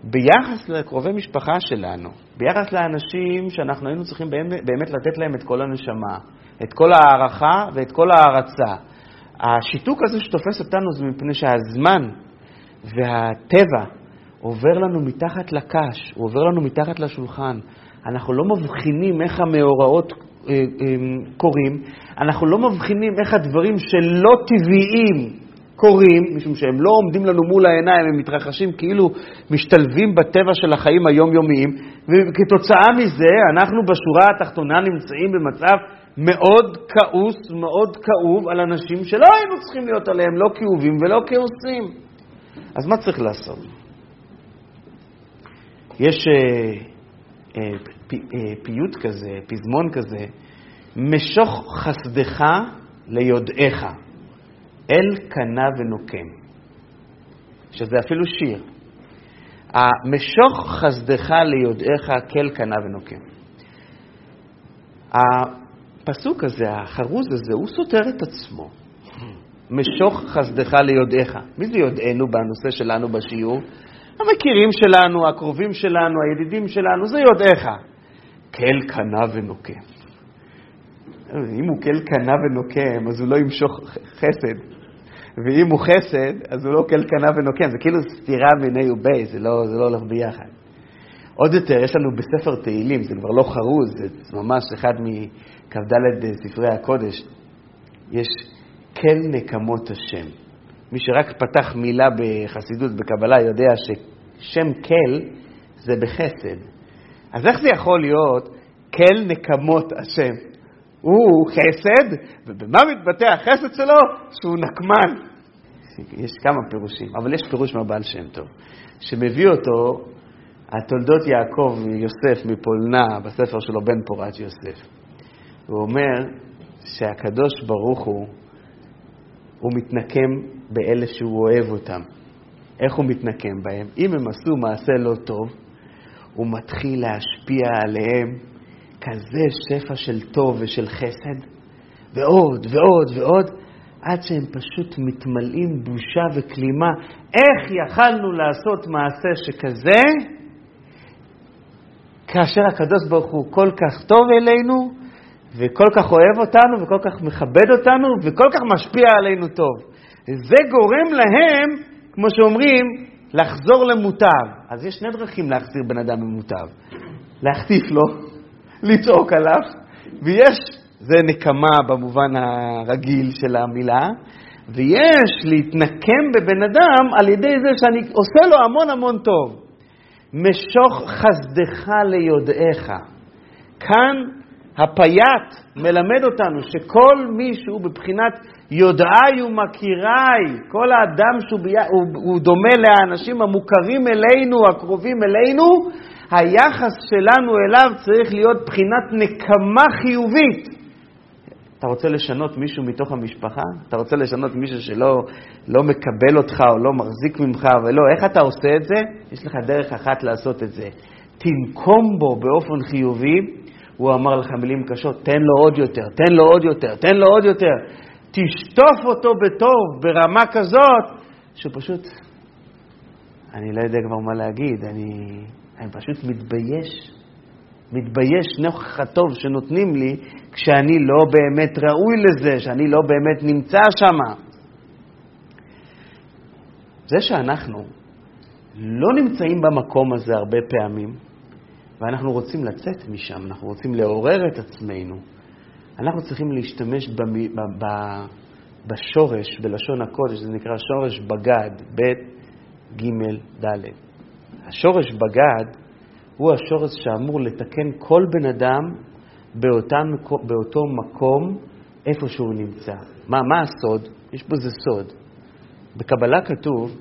ביחס לקרובי משפחה שלנו, ביחס לאנשים שאנחנו היינו צריכים באמת לתת להם את כל הנשמה, את כל ההערכה ואת כל ההערצה. השיתוק הזה שתופס אותנו זה מפני שהזמן והטבע עובר לנו מתחת לקש, הוא עובר לנו מתחת לשולחן. אנחנו לא מבחינים איך המאורעות קורים, אנחנו לא מבחינים איך הדברים שלא טבעיים קורים, משום שהם לא עומדים לנו מול העיניים, הם מתרחשים כאילו משתלבים בטבע של החיים היומיומיים, וכתוצאה מזה אנחנו בשורה התחתונה נמצאים במצב מאוד כעוס, מאוד כאוב על אנשים שלא היינו צריכים להיות עליהם לא כאובים ולא כעוסים. אז מה צריך לעשות? יש אה, אה, אה, פיוט כזה, פזמון כזה, משוך חסדך ליודעך, אל קנה ונוקם, שזה אפילו שיר. המשוך חסדך ליודעך, כל קנה ונוקם. הפסוק הזה, החרוז הזה, הוא סותר את עצמו. משוך חסדך ליודעך. מי זה יודענו בנושא שלנו בשיעור? המכירים שלנו, הקרובים שלנו, הידידים שלנו, זה יודעך. כל קנה ונוקם. אם הוא כל קנה ונוקם, אז הוא לא ימשוך חסד. ואם הוא חסד, אז הוא לא כל קנה ונוקם. זה כאילו סתירה מיני ובי, זה לא, זה לא הולך ביחד. עוד יותר, יש לנו בספר תהילים, זה כבר לא חרוז, זה ממש אחד כ"ד ספרי הקודש, יש כל נקמות השם. מי שרק פתח מילה בחסידות, בקבלה, יודע ששם כל זה בחסד. אז איך זה יכול להיות כל נקמות השם. הוא חסד, ובמה מתבטא החסד שלו? שהוא נקמן. יש כמה פירושים, אבל יש פירוש מהבעל שם טוב, שמביא אותו התולדות יעקב יוסף מפולנה בספר שלו, בן פורת יוסף. הוא אומר שהקדוש ברוך הוא, הוא מתנקם באלה שהוא אוהב אותם. איך הוא מתנקם בהם? אם הם עשו מעשה לא טוב, הוא מתחיל להשפיע עליהם כזה שפע של טוב ושל חסד, ועוד ועוד ועוד, עד שהם פשוט מתמלאים בושה וכלימה. איך יכלנו לעשות מעשה שכזה, כאשר הקדוש ברוך הוא כל כך טוב אלינו, וכל כך אוהב אותנו, וכל כך מכבד אותנו, וכל כך משפיע עלינו טוב. זה גורם להם, כמו שאומרים, לחזור למוטב. אז יש שני דרכים להחזיר בן אדם ממוטב. להחטיף לו, לצעוק עליו, ויש, זה נקמה במובן הרגיל של המילה, ויש להתנקם בבן אדם על ידי זה שאני עושה לו המון המון טוב. משוך חסדך ליודעך. כאן הפייט מלמד אותנו שכל מי שהוא בבחינת יודעי ומכיריי, כל האדם שהוא בי... הוא, הוא דומה לאנשים המוכרים אלינו, הקרובים אלינו, היחס שלנו אליו צריך להיות בחינת נקמה חיובית. אתה רוצה לשנות מישהו מתוך המשפחה? אתה רוצה לשנות מישהו שלא לא מקבל אותך או לא מחזיק ממך ולא, איך אתה עושה את זה? יש לך דרך אחת לעשות את זה. תנקום בו באופן חיובי, הוא אמר לך מילים קשות, תן לו עוד יותר, תן לו עוד יותר, תן לו עוד יותר. תשטוף אותו בטוב, ברמה כזאת, שהוא פשוט, אני לא יודע כבר מה להגיד, אני, אני פשוט מתבייש. מתבייש נוכח הטוב שנותנים לי כשאני לא באמת ראוי לזה, שאני לא באמת נמצא שם. זה שאנחנו לא נמצאים במקום הזה הרבה פעמים, ואנחנו רוצים לצאת משם, אנחנו רוצים לעורר את עצמנו, אנחנו צריכים להשתמש במ... ב... ב... בשורש, בלשון הקודש, זה נקרא שורש בגד, ב' ג' ד'. השורש בגד הוא השורש שאמור לתקן כל בן אדם באותם, באותו מקום איפה שהוא נמצא. מה, מה הסוד? יש בזה סוד. בקבלה כתוב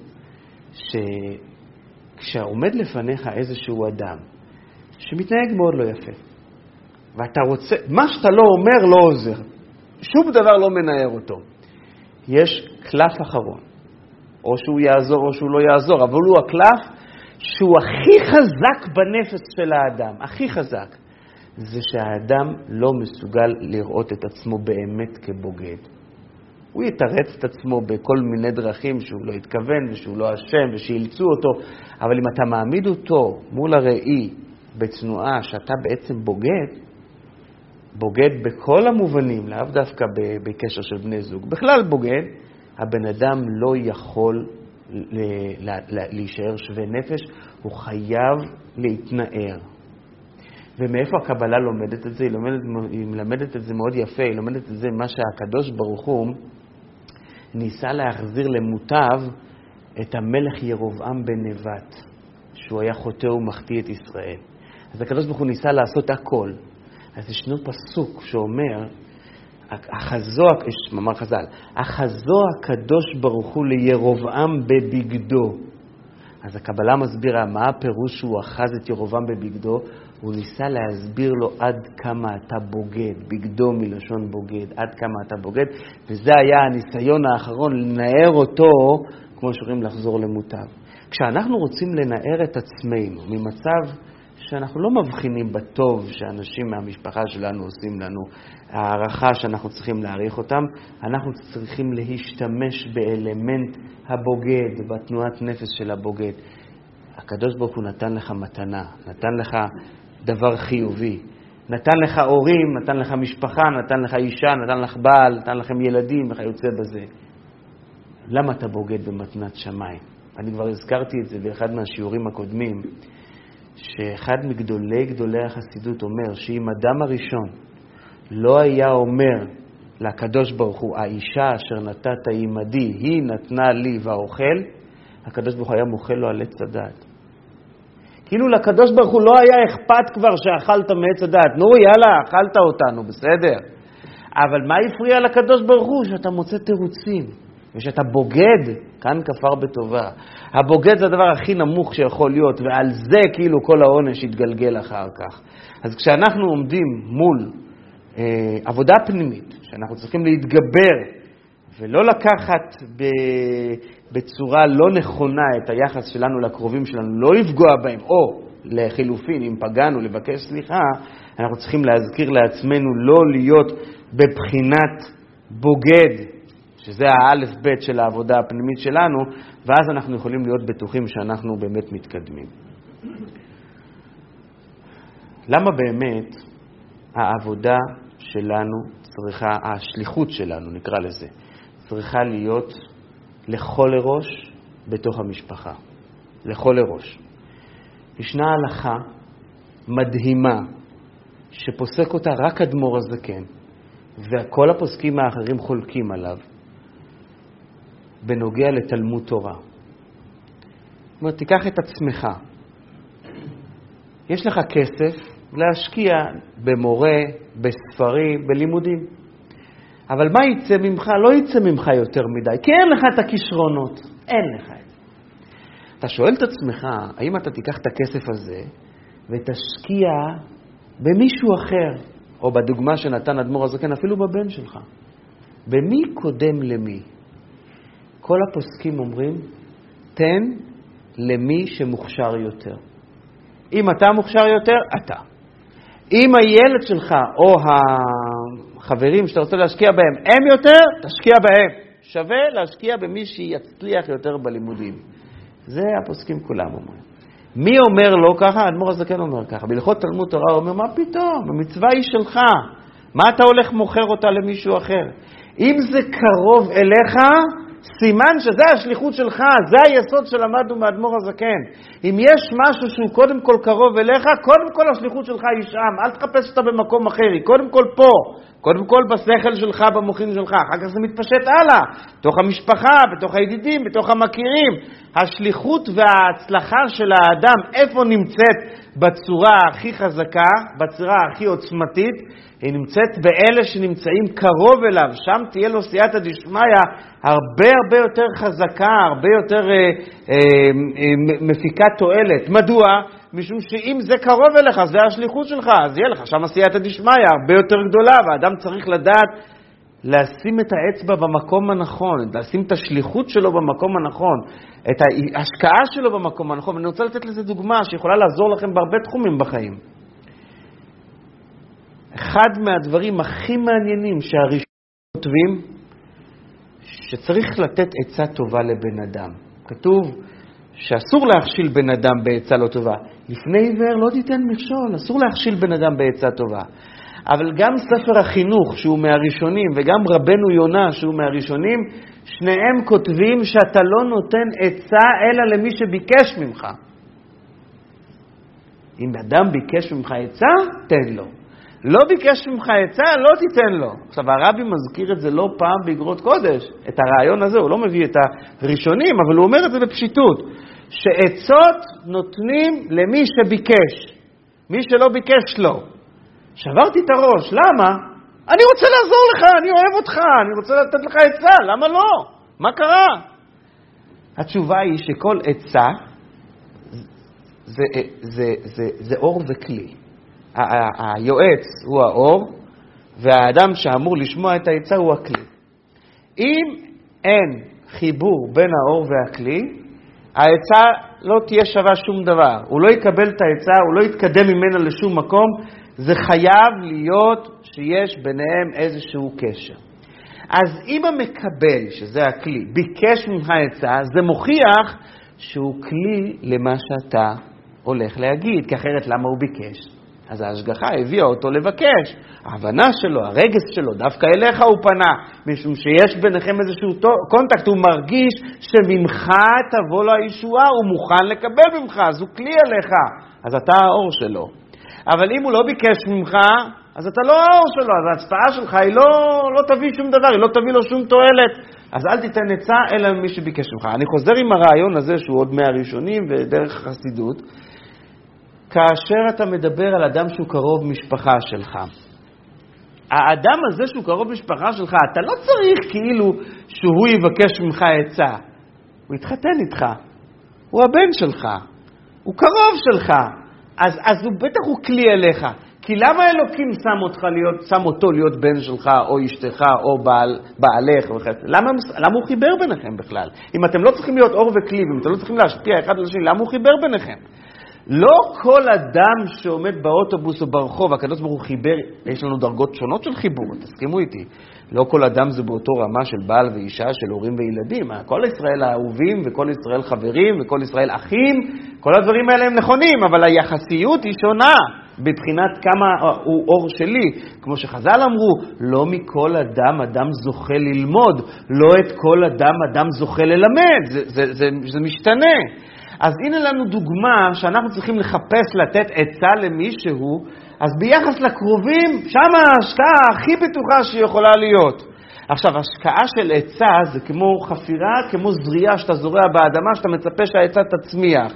שכשעומד לפניך איזשהו אדם שמתנהג מאוד לא יפה, ואתה רוצה, מה שאתה לא אומר לא עוזר, שום דבר לא מנער אותו. יש קלף אחרון, או שהוא יעזור או שהוא לא יעזור, אבל הוא הקלף שהוא הכי חזק בנפש של האדם, הכי חזק, זה שהאדם לא מסוגל לראות את עצמו באמת כבוגד. הוא יתרץ את עצמו בכל מיני דרכים שהוא לא התכוון ושהוא לא אשם ושאילצו אותו, אבל אם אתה מעמיד אותו מול הראי בתנועה שאתה בעצם בוגד, בוגד בכל המובנים, לאו דווקא בקשר של בני זוג, בכלל בוגד, הבן אדם לא יכול להישאר שווה נפש, הוא חייב להתנער. ומאיפה הקבלה לומדת את זה? היא, לומדת, היא מלמדת את זה מאוד יפה, היא לומדת את זה מה שהקדוש ברוך הוא ניסה להחזיר למוטב את המלך ירובעם בן נבט, שהוא היה חוטא ומחטיא את ישראל. אז הקדוש ברוך הוא ניסה לעשות הכל. אז ישנו פסוק שאומר, החזו, מאמר חז"ל, החזו הקדוש ברוך הוא לירובעם בבגדו. אז הקבלה מסבירה מה הפירוש שהוא אחז את ירובעם בבגדו, הוא ניסה להסביר לו עד כמה אתה בוגד, בגדו מלשון בוגד, עד כמה אתה בוגד, וזה היה הניסיון האחרון לנער אותו, כמו שאומרים, לחזור למוטב. כשאנחנו רוצים לנער את עצמנו ממצב שאנחנו לא מבחינים בטוב שאנשים מהמשפחה שלנו עושים לנו, הערכה שאנחנו צריכים להעריך אותם, אנחנו צריכים להשתמש באלמנט הבוגד, בתנועת נפש של הבוגד. הקדוש ברוך הוא נתן לך מתנה, נתן לך דבר חיובי. נתן לך הורים, נתן לך משפחה, נתן לך אישה, נתן לך בעל, נתן לכם ילדים וכיוצא בזה. למה אתה בוגד במתנת שמיים? אני כבר הזכרתי את זה באחד מהשיעורים הקודמים. שאחד מגדולי גדולי החסידות אומר שאם אדם הראשון לא היה אומר לקדוש ברוך הוא, האישה אשר נתת עמדי, היא נתנה לי והאוכל, הקדוש ברוך הוא היה מוחל לו על עץ הדעת. כאילו לקדוש ברוך הוא לא היה אכפת כבר שאכלת מעץ הדעת. נו, יאללה, אכלת אותנו, בסדר. אבל מה הפריע לקדוש ברוך הוא? שאתה מוצא תירוצים, ושאתה בוגד, כאן כפר בטובה. הבוגד זה הדבר הכי נמוך שיכול להיות, ועל זה כאילו כל העונש יתגלגל אחר כך. אז כשאנחנו עומדים מול אה, עבודה פנימית, שאנחנו צריכים להתגבר ולא לקחת ב, בצורה לא נכונה את היחס שלנו לקרובים שלנו, לא לפגוע בהם, או לחילופין, אם פגענו, לבקש סליחה, אנחנו צריכים להזכיר לעצמנו לא להיות בבחינת בוגד, שזה האלף-בית של העבודה הפנימית שלנו, ואז אנחנו יכולים להיות בטוחים שאנחנו באמת מתקדמים. למה באמת העבודה שלנו צריכה, השליחות שלנו, נקרא לזה, צריכה להיות לכל לראש בתוך המשפחה. לכל לראש. ישנה הלכה מדהימה שפוסק אותה רק אדמו"ר הזקן, וכל הפוסקים האחרים חולקים עליו, בנוגע לתלמוד תורה. זאת אומרת, תיקח את עצמך. יש לך כסף להשקיע במורה, בספרים, בלימודים. אבל מה יצא ממך? לא יצא ממך יותר מדי, כי אין לך את הכישרונות. אין לך את זה. אתה שואל את עצמך, האם אתה תיקח את הכסף הזה ותשקיע במישהו אחר, או בדוגמה שנתן אדמו"ר הזקן, אפילו בבן שלך. במי קודם למי? כל הפוסקים אומרים, תן למי שמוכשר יותר. אם אתה מוכשר יותר, אתה. אם הילד שלך או החברים שאתה רוצה להשקיע בהם הם יותר, תשקיע בהם. שווה להשקיע במי שיצליח יותר בלימודים. זה הפוסקים כולם אומרים. מי אומר לא ככה? האדמו"ר הזקן אומר ככה. בהלכות תלמוד תורה הוא אומר, מה פתאום? המצווה היא שלך. מה אתה הולך מוכר אותה למישהו אחר? אם זה קרוב אליך, סימן שזה השליחות שלך, זה היסוד שלמדנו מאדמו"ר הזקן. אם יש משהו שהוא קודם כל קרוב אליך, קודם כל השליחות שלך היא שם, אל תחפש אותה במקום אחר, היא קודם כל פה. קודם כל בשכל שלך, במוחים שלך, אחר כך זה מתפשט הלאה, בתוך המשפחה, בתוך הידידים, בתוך המכירים. השליחות וההצלחה של האדם, איפה נמצאת בצורה הכי חזקה, בצורה הכי עוצמתית? היא נמצאת באלה שנמצאים קרוב אליו, שם תהיה לו סייעתא דשמיא הרבה הרבה יותר חזקה, הרבה יותר אה, אה, אה, מפיקת תועלת. מדוע? משום שאם זה קרוב אליך, זה השליחות שלך, אז יהיה לך שם סייעתא דשמיא הרבה יותר גדולה, והאדם צריך לדעת לשים את האצבע במקום הנכון, לשים את השליחות שלו במקום הנכון, את ההשקעה שלו במקום הנכון. ואני רוצה לתת לזה דוגמה שיכולה לעזור לכם בהרבה תחומים בחיים. אחד מהדברים הכי מעניינים שהראשונים כותבים, שצריך לתת עצה טובה לבן אדם. כתוב שאסור להכשיל בן אדם בעצה לא טובה. לפני עיוור לא תיתן מכשול, אסור להכשיל בן אדם בעצה טובה. אבל גם ספר החינוך, שהוא מהראשונים, וגם רבנו יונה, שהוא מהראשונים, שניהם כותבים שאתה לא נותן עצה אלא למי שביקש ממך. אם אדם ביקש ממך עצה, תן לו. לא ביקש ממך עצה, לא תיתן לו. עכשיו, הרבי מזכיר את זה לא פעם באגרות קודש, את הרעיון הזה, הוא לא מביא את הראשונים, אבל הוא אומר את זה בפשיטות, שעצות נותנים למי שביקש, מי שלא ביקש לא. שברתי את הראש, למה? אני רוצה לעזור לך, אני אוהב אותך, אני רוצה לתת לך עצה, למה לא? מה קרה? התשובה היא שכל עצה זה, זה, זה, זה, זה אור וכלי. היועץ הוא האור, והאדם שאמור לשמוע את העצה הוא הכלי. אם אין חיבור בין האור והכלי, העצה לא תהיה שווה שום דבר. הוא לא יקבל את העצה, הוא לא יתקדם ממנה לשום מקום. זה חייב להיות שיש ביניהם איזשהו קשר. אז אם המקבל, שזה הכלי, ביקש ממך עצה, זה מוכיח שהוא כלי למה שאתה הולך להגיד, כי אחרת למה הוא ביקש? אז ההשגחה הביאה אותו לבקש. ההבנה שלו, הרגש שלו, דווקא אליך הוא פנה, משום שיש ביניכם איזשהו קונטקט, הוא מרגיש שממך תבוא לו הישועה, הוא מוכן לקבל ממך, אז הוא כלי עליך, אז אתה האור שלו. אבל אם הוא לא ביקש ממך, אז אתה לא האור שלו, אז ההצבעה שלך היא לא, לא תביא שום דבר, היא לא תביא לו שום תועלת. אז אל תיתן עצה אלא ממי שביקש ממך. אני חוזר עם הרעיון הזה, שהוא עוד מהראשונים ודרך החסידות. כאשר אתה מדבר על אדם שהוא קרוב משפחה שלך. האדם הזה שהוא קרוב משפחה שלך, אתה לא צריך כאילו שהוא יבקש ממך עצה. הוא יתחתן איתך, הוא הבן שלך, הוא קרוב שלך, אז, אז הוא בטח הוא כלי אליך. כי למה אלוקים שם, אותך להיות, שם אותו להיות בן שלך, או אשתך, או בעל, בעלך? למה, למה הוא חיבר ביניכם בכלל? אם אתם לא צריכים להיות אור וכלי, אם אתם לא צריכים להשפיע אחד על השני, למה הוא חיבר ביניכם? לא כל אדם שעומד באוטובוס או ברחוב, הקדוש ברוך הוא חיבר, יש לנו דרגות שונות של חיבור, תסכימו איתי. לא כל אדם זה באותו רמה של בעל ואישה, של הורים וילדים. כל ישראל אהובים, וכל ישראל חברים, וכל ישראל אחים, כל הדברים האלה הם נכונים, אבל היחסיות היא שונה בבחינת כמה הוא אור שלי. כמו שחז"ל אמרו, לא מכל אדם אדם זוכה ללמוד, לא את כל אדם אדם זוכה ללמד, זה, זה, זה, זה משתנה. אז הנה לנו דוגמה שאנחנו צריכים לחפש לתת עצה למישהו, אז ביחס לקרובים, שם ההשקעה הכי בטוחה שיכולה להיות. עכשיו, השקעה של עצה זה כמו חפירה, כמו זריעה שאתה זורע באדמה, שאתה מצפה שהעצה תצמיח.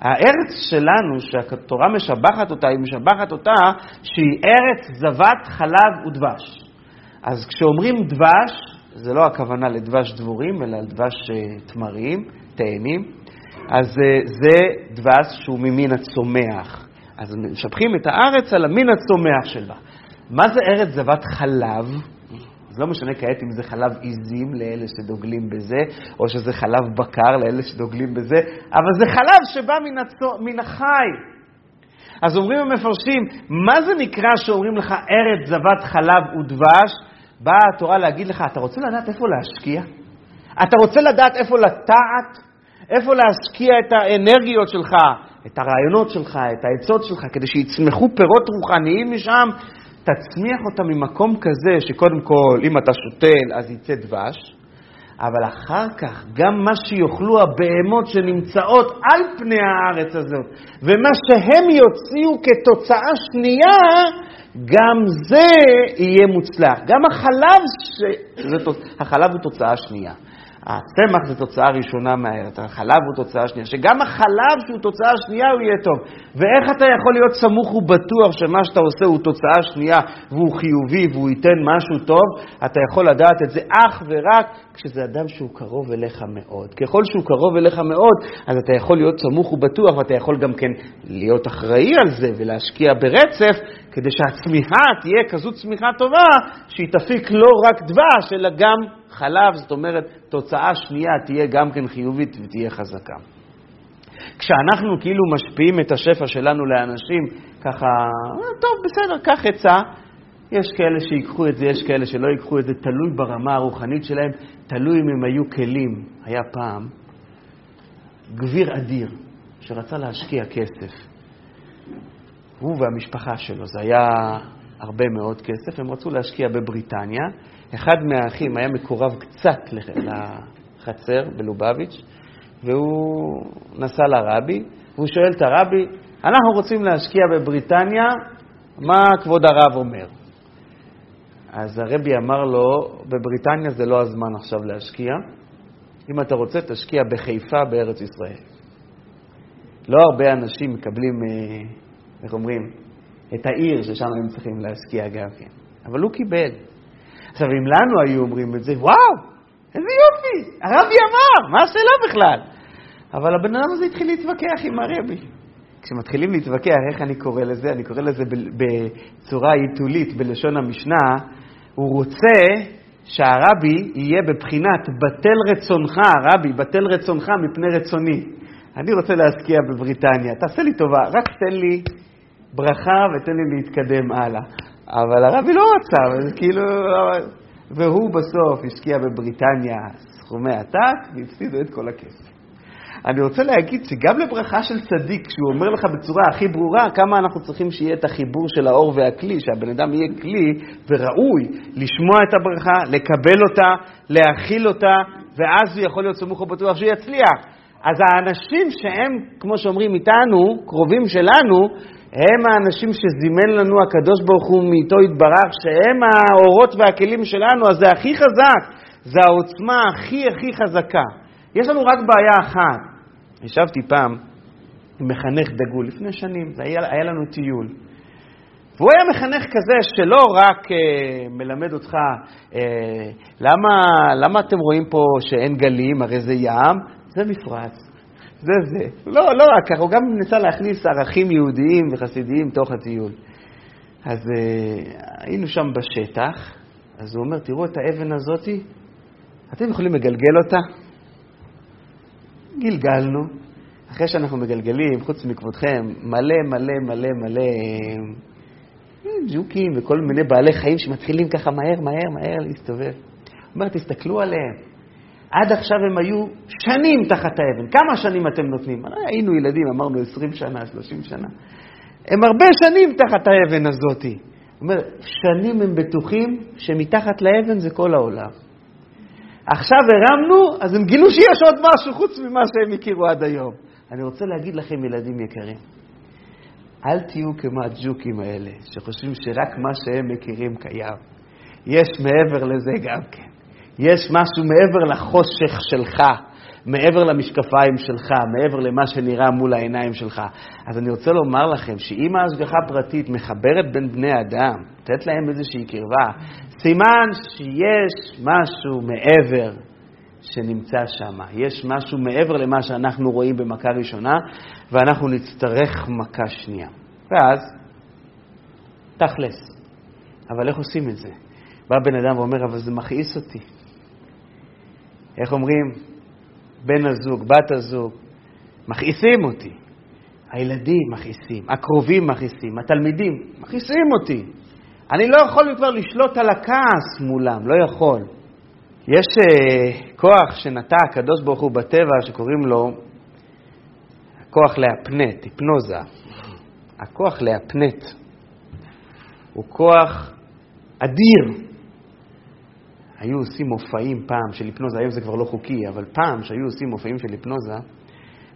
הארץ שלנו, שהתורה משבחת אותה, היא משבחת אותה שהיא ארץ זבת חלב ודבש. אז כשאומרים דבש, זה לא הכוונה לדבש דבורים, אלא לדבש אה, תמרים, תאנים. אז אה, זה דבש שהוא ממין הצומח. אז משבחים את הארץ על המין הצומח שלה. מה זה ארץ זבת חלב? זה לא משנה כעת אם זה חלב עיזים לאלה שדוגלים בזה, או שזה חלב בקר לאלה שדוגלים בזה, אבל זה חלב שבא מן, הצו, מן החי. אז אומרים המפרשים, מה זה נקרא שאומרים לך ארץ זבת חלב ודבש? באה התורה להגיד לך, אתה רוצה לדעת איפה להשקיע? אתה רוצה לדעת איפה לטעת? איפה להשקיע את האנרגיות שלך, את הרעיונות שלך, את העצות שלך, כדי שיצמחו פירות רוחניים משם, תצמיח אותם ממקום כזה שקודם כל, אם אתה שותל, אז יצא דבש, אבל אחר כך, גם מה שיאכלו הבהמות שנמצאות על פני הארץ הזאת, ומה שהם יוציאו כתוצאה שנייה, גם זה יהיה מוצלח. גם החלב, ש... החלב הוא תוצאה שנייה. הצמח זה תוצאה ראשונה מהארץ, החלב הוא תוצאה שנייה, שגם החלב שהוא תוצאה שנייה הוא יהיה טוב. ואיך אתה יכול להיות סמוך ובטוח שמה שאתה עושה הוא תוצאה שנייה והוא חיובי והוא ייתן משהו טוב? אתה יכול לדעת את זה אך ורק כשזה אדם שהוא קרוב אליך מאוד. ככל שהוא קרוב אליך מאוד, אז אתה יכול להיות סמוך ובטוח ואתה יכול גם כן להיות אחראי על זה ולהשקיע ברצף, כדי שהצמיחה תהיה כזו צמיחה טובה, שהיא תפיק לא רק דבש, אלא גם חלב, זאת אומרת, תוצאה שנייה תהיה גם כן חיובית ותהיה חזקה. כשאנחנו כאילו משפיעים את השפע שלנו לאנשים, ככה, טוב, בסדר, קח עצה. יש כאלה שיקחו את זה, יש כאלה שלא ייקחו את זה, תלוי ברמה הרוחנית שלהם, תלוי אם הם היו כלים. היה פעם גביר אדיר שרצה להשקיע כסף. הוא והמשפחה שלו, זה היה הרבה מאוד כסף, הם רצו להשקיע בבריטניה. אחד מהאחים היה מקורב קצת לחצר בלובביץ', והוא נסע לרבי, והוא שואל את הרבי, אנחנו רוצים להשקיע בבריטניה, מה כבוד הרב אומר? אז הרבי אמר לו, בבריטניה זה לא הזמן עכשיו להשקיע, אם אתה רוצה, תשקיע בחיפה בארץ ישראל. לא הרבה אנשים מקבלים, אה, איך אומרים, את העיר ששם הם צריכים להשקיע גם כן. אבל הוא קיבל. עכשיו, אם לנו היו אומרים את זה, וואו, איזה יופי, הרבי אמר, מה השאלה בכלל? אבל הבן אדם הזה התחיל להתווכח עם הרבי. כשמתחילים להתווכח, איך אני קורא לזה? אני קורא לזה בצורה עיתולית, בלשון המשנה, הוא רוצה שהרבי יהיה בבחינת בטל רצונך, הרבי, בטל רצונך מפני רצוני. אני רוצה להשקיע בבריטניה, תעשה לי טובה, רק תן לי ברכה ותן לי להתקדם הלאה. אבל הרבי לא רצה, כאילו... והוא בסוף השקיע בבריטניה סכומי עתק והפסידו את כל הכסף. אני רוצה להגיד שגם לברכה של צדיק, כשהוא אומר לך בצורה הכי ברורה כמה אנחנו צריכים שיהיה את החיבור של האור והכלי, שהבן אדם יהיה כלי וראוי לשמוע את הברכה, לקבל אותה, להכיל אותה, ואז הוא יכול להיות סמוך ובטוח שהוא יצליח. אז האנשים שהם, כמו שאומרים איתנו, קרובים שלנו, הם האנשים שזימן לנו הקדוש ברוך הוא מאיתו יתברך, שהם האורות והכלים שלנו, אז זה הכי חזק, זה העוצמה הכי הכי חזקה. יש לנו רק בעיה אחת. ישבתי פעם מחנך דגול, לפני שנים, היה, היה לנו טיול. והוא היה מחנך כזה שלא רק אה, מלמד אותך אה, למה, למה אתם רואים פה שאין גלים, הרי זה ים, זה מפרץ, זה זה. לא, לא רק ככה, הוא גם ניסה להכניס ערכים יהודיים וחסידיים תוך הטיול. אז אה, היינו שם בשטח, אז הוא אומר, תראו את האבן הזאתי, אתם יכולים לגלגל אותה? גלגלנו. אחרי שאנחנו מגלגלים, חוץ מכבודכם, מלא מלא מלא מלא אה, ג'וקים וכל מיני בעלי חיים שמתחילים ככה מהר, מהר, מהר להסתובב. הוא אומר, תסתכלו עליהם. עד עכשיו הם היו שנים תחת האבן. כמה שנים אתם נותנים? היינו ילדים, אמרנו 20 שנה, 30 שנה. הם הרבה שנים תחת האבן הזאת. אומר, שנים הם בטוחים שמתחת לאבן זה כל העולם. עכשיו הרמנו, אז הם גילו שיש עוד משהו חוץ ממה שהם הכירו עד היום. אני רוצה להגיד לכם, ילדים יקרים, אל תהיו כמו הג'וקים האלה, שחושבים שרק מה שהם מכירים קיים. יש מעבר לזה גם כן. יש משהו מעבר לחושך שלך, מעבר למשקפיים שלך, מעבר למה שנראה מול העיניים שלך. אז אני רוצה לומר לכם שאם ההשגחה הפרטית מחברת בין בני אדם, לתת להם איזושהי קרבה, סימן שיש משהו מעבר שנמצא שם. יש משהו מעבר למה שאנחנו רואים במכה ראשונה, ואנחנו נצטרך מכה שנייה. ואז, תכלס. אבל איך עושים את זה? בא בן אדם ואומר, אבל זה מכעיס אותי. איך אומרים? בן הזוג, בת הזוג, מכעיסים אותי. הילדים מכעיסים, הקרובים מכעיסים, התלמידים מכעיסים אותי. אני לא יכול כבר לשלוט על הכעס מולם, לא יכול. יש uh, כוח שנטע הקדוש ברוך הוא בטבע שקוראים לו הכוח להפנט, היפנוזה. הכוח להפנט הוא כוח אדיר. היו עושים מופעים פעם של היפנוזה, היום זה כבר לא חוקי, אבל פעם שהיו עושים מופעים של היפנוזה,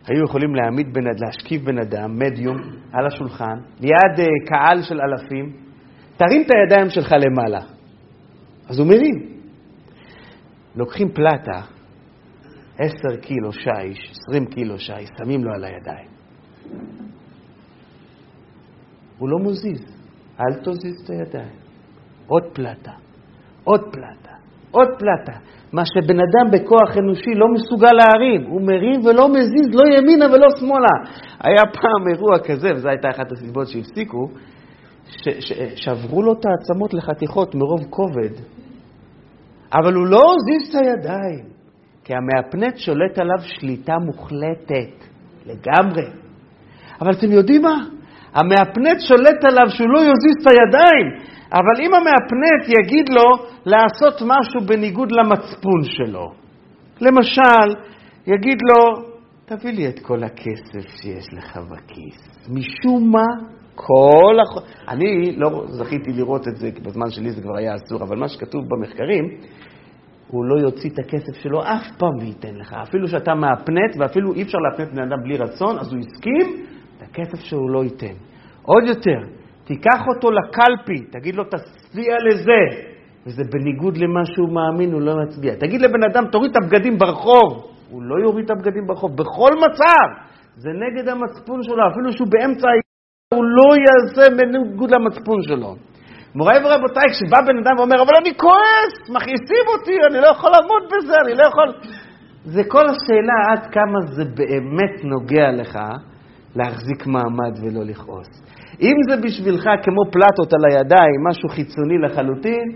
היו יכולים להעמיד בן, להשכיב בן אדם, מדיום, על השולחן, ליד uh, קהל של אלפים, תרים את הידיים שלך למעלה. אז הוא מרים. לוקחים פלטה, עשר קילו שיש, עשרים קילו שיש, שמים לו על הידיים. הוא לא מוזיז, אל תוזיז את הידיים. עוד פלטה, עוד פלטה, עוד פלטה. מה שבן אדם בכוח אנושי לא מסוגל להרים, הוא מרים ולא מזיז, לא ימינה ולא שמאלה. היה פעם אירוע כזה, וזו הייתה אחת הסיבות שהפסיקו, שברו לו את העצמות לחתיכות מרוב כובד. אבל הוא לא הזיז את הידיים, כי המאפנט שולט עליו שליטה מוחלטת, לגמרי. אבל אתם יודעים מה? המאפנט שולט עליו שהוא לא יזיז את הידיים, אבל אם המאפנט יגיד לו לעשות משהו בניגוד למצפון שלו, למשל, יגיד לו, תביא לי את כל הכסף שיש לך בכיס. משום מה, כל הח... אני לא זכיתי לראות את זה, כי בזמן שלי זה כבר היה אסור, אבל מה שכתוב במחקרים, הוא לא יוציא את הכסף שלו אף פעם וייתן לך. אפילו שאתה מהפנט, ואפילו אי אפשר להפנט בן אדם בלי רצון, אז הוא הסכים, את הכסף שהוא לא ייתן. עוד יותר, תיקח אותו לקלפי, תגיד לו, תצביע לזה, וזה בניגוד למה שהוא מאמין, הוא לא מצביע. תגיד לבן אדם, תוריד את הבגדים ברחוב, הוא לא יוריד את הבגדים ברחוב, בכל מצב. זה נגד המצפון שלו, אפילו שהוא באמצע הוא לא יעשה בניגוד למצפון שלו. מוריי ורבותיי, כשבא בן אדם ואומר, אבל אני כועס, מכעיסים אותי, אני לא יכול לעמוד בזה, אני לא יכול... זה כל השאלה עד כמה זה באמת נוגע לך להחזיק מעמד ולא לכעוס. אם זה בשבילך כמו פלטות על הידיים, משהו חיצוני לחלוטין,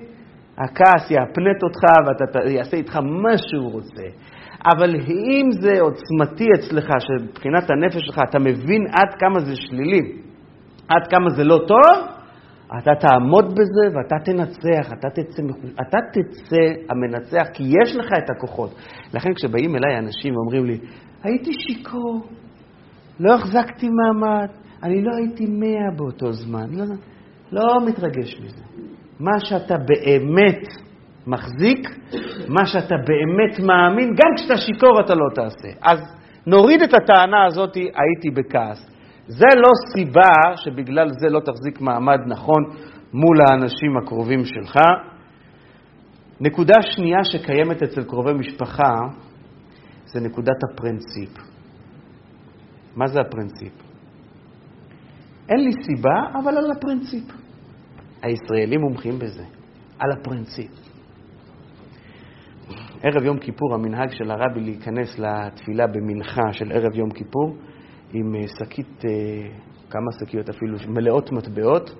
הכעס יאפנט אותך ואתה יעשה איתך מה שהוא רוצה. אבל אם זה עוצמתי אצלך, שמבחינת הנפש שלך אתה מבין עד כמה זה שלילי, עד כמה זה לא טוב, אתה תעמוד בזה ואתה תנצח, אתה תצא, אתה תצא המנצח, כי יש לך את הכוחות. לכן כשבאים אליי אנשים ואומרים לי, הייתי שיכור, לא החזקתי מעמד, אני לא הייתי מאה באותו זמן, לא, לא מתרגש מזה. מה שאתה באמת מחזיק, מה שאתה באמת מאמין, גם כשאתה שיכור אתה לא תעשה. אז נוריד את הטענה הזאת, הייתי בכעס. זה לא סיבה שבגלל זה לא תחזיק מעמד נכון מול האנשים הקרובים שלך. נקודה שנייה שקיימת אצל קרובי משפחה זה נקודת הפרינציפ. מה זה הפרינציפ? אין לי סיבה, אבל על הפרינציפ. הישראלים מומחים בזה, על הפרינציפ. ערב יום כיפור, המנהג של הרבי להיכנס לתפילה במנחה של ערב יום כיפור עם אה, שקית, אה, כמה שקיות אפילו, מלאות מטבעות,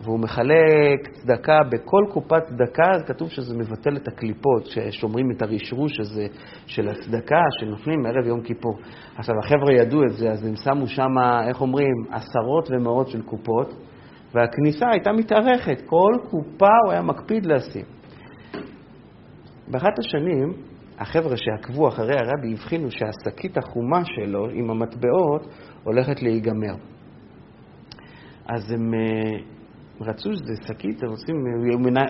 והוא מחלק צדקה בכל קופת צדקה, אז כתוב שזה מבטל את הקליפות, ששומרים את הרשרוש הזה של הצדקה שנותנים ערב יום כיפור. עכשיו, החבר'ה ידעו את זה, אז הם שמו שם, איך אומרים, עשרות ומאות של קופות, והכניסה הייתה מתארכת, כל קופה הוא היה מקפיד לשים. באחת השנים, החבר'ה שעקבו אחרי הרבי הבחינו שהשקית החומה שלו עם המטבעות הולכת להיגמר. אז הם אה, רצו שזה שקית, הם רוצים,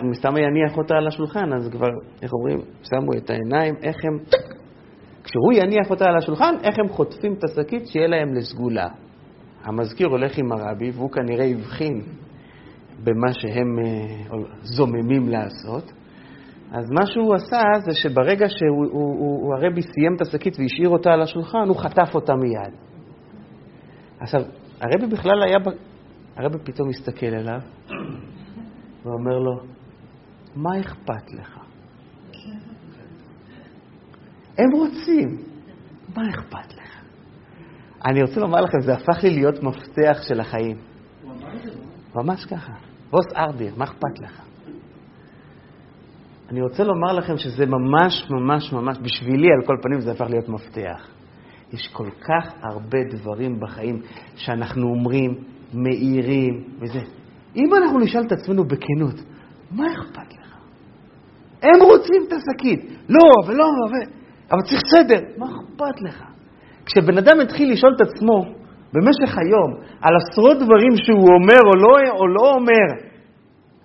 הוא סתם יניח אותה על השולחן, אז כבר, איך אומרים, שמו את העיניים, איך הם, כשהוא יניח אותה על השולחן, איך הם חוטפים את השקית שיהיה להם לסגולה. המזכיר הולך עם הרבי, והוא כנראה הבחין במה שהם אה, זוממים לעשות. אז מה שהוא עשה זה שברגע שהרבי סיים את השקית והשאיר אותה על השולחן, הוא חטף אותה מיד. עכשיו, הרבי בכלל היה, הרבי פתאום מסתכל אליו ואומר לו, מה אכפת לך? הם רוצים, מה אכפת לך? אני רוצה לומר לכם, זה הפך לי להיות מפתח של החיים. ממש ככה. ווס ארדיר, מה אכפת לך? אני רוצה לומר לכם שזה ממש ממש ממש, בשבילי על כל פנים זה הפך להיות מפתח. יש כל כך הרבה דברים בחיים שאנחנו אומרים, מאירים וזה. אם אנחנו נשאל את עצמנו בכנות, מה אכפת לך? הם רוצים את השקית. לא, ולא, ו... אבל צריך סדר. מה אכפת לך? כשבן אדם התחיל לשאול את עצמו במשך היום על עשרות דברים שהוא אומר או לא, או לא אומר,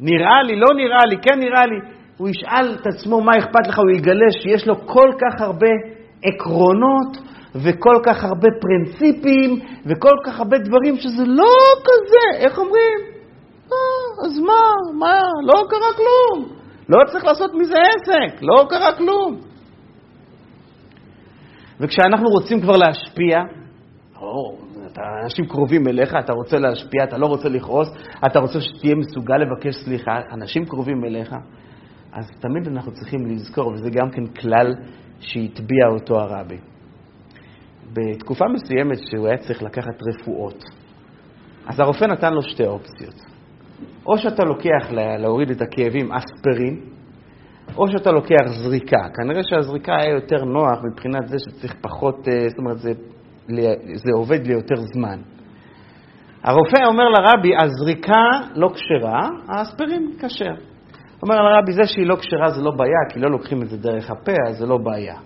נראה לי, לא נראה לי, כן נראה לי, הוא ישאל את עצמו מה אכפת לך, הוא יגלה שיש לו כל כך הרבה עקרונות וכל כך הרבה פרינציפים וכל כך הרבה דברים שזה לא כזה, איך אומרים? אה, אז מה, מה, לא קרה כלום. לא צריך לעשות מזה עסק, לא קרה כלום. וכשאנחנו רוצים כבר להשפיע, או, אתה, אנשים קרובים אליך, אתה רוצה להשפיע, אתה לא רוצה לכעוס, אתה רוצה שתהיה מסוגל לבקש סליחה, אנשים קרובים אליך, אז תמיד אנחנו צריכים לזכור, וזה גם כן כלל שהטביע אותו הרבי. בתקופה מסוימת שהוא היה צריך לקחת רפואות, אז הרופא נתן לו שתי אופציות. או שאתה לוקח להוריד את הכאבים אספרין, או שאתה לוקח זריקה. כנראה שהזריקה היה יותר נוח מבחינת זה שצריך פחות, אה, זאת אומרת, זה, זה עובד ליותר זמן. הרופא אומר לרבי, הזריקה לא כשרה, האספרין כשר. אומר הרבי, זה שהיא לא כשרה זה לא בעיה, כי לא לוקחים את זה דרך הפה, אז זה לא בעיה.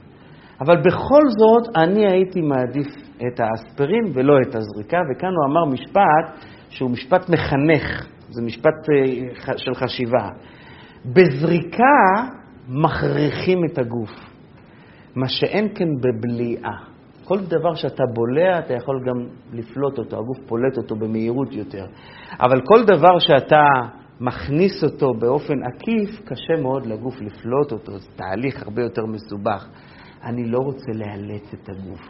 אבל בכל זאת, אני הייתי מעדיף את האספרין ולא את הזריקה, וכאן הוא אמר משפט שהוא משפט מחנך, זה משפט אה, של חשיבה. בזריקה מכריחים את הגוף, מה שאין כן בבליעה. כל דבר שאתה בולע, אתה יכול גם לפלוט אותו, הגוף פולט אותו במהירות יותר. אבל כל דבר שאתה מכניס אותו באופן עקיף, קשה מאוד לגוף לפלוט אותו, זה תהליך הרבה יותר מסובך. אני לא רוצה לאלץ את הגוף,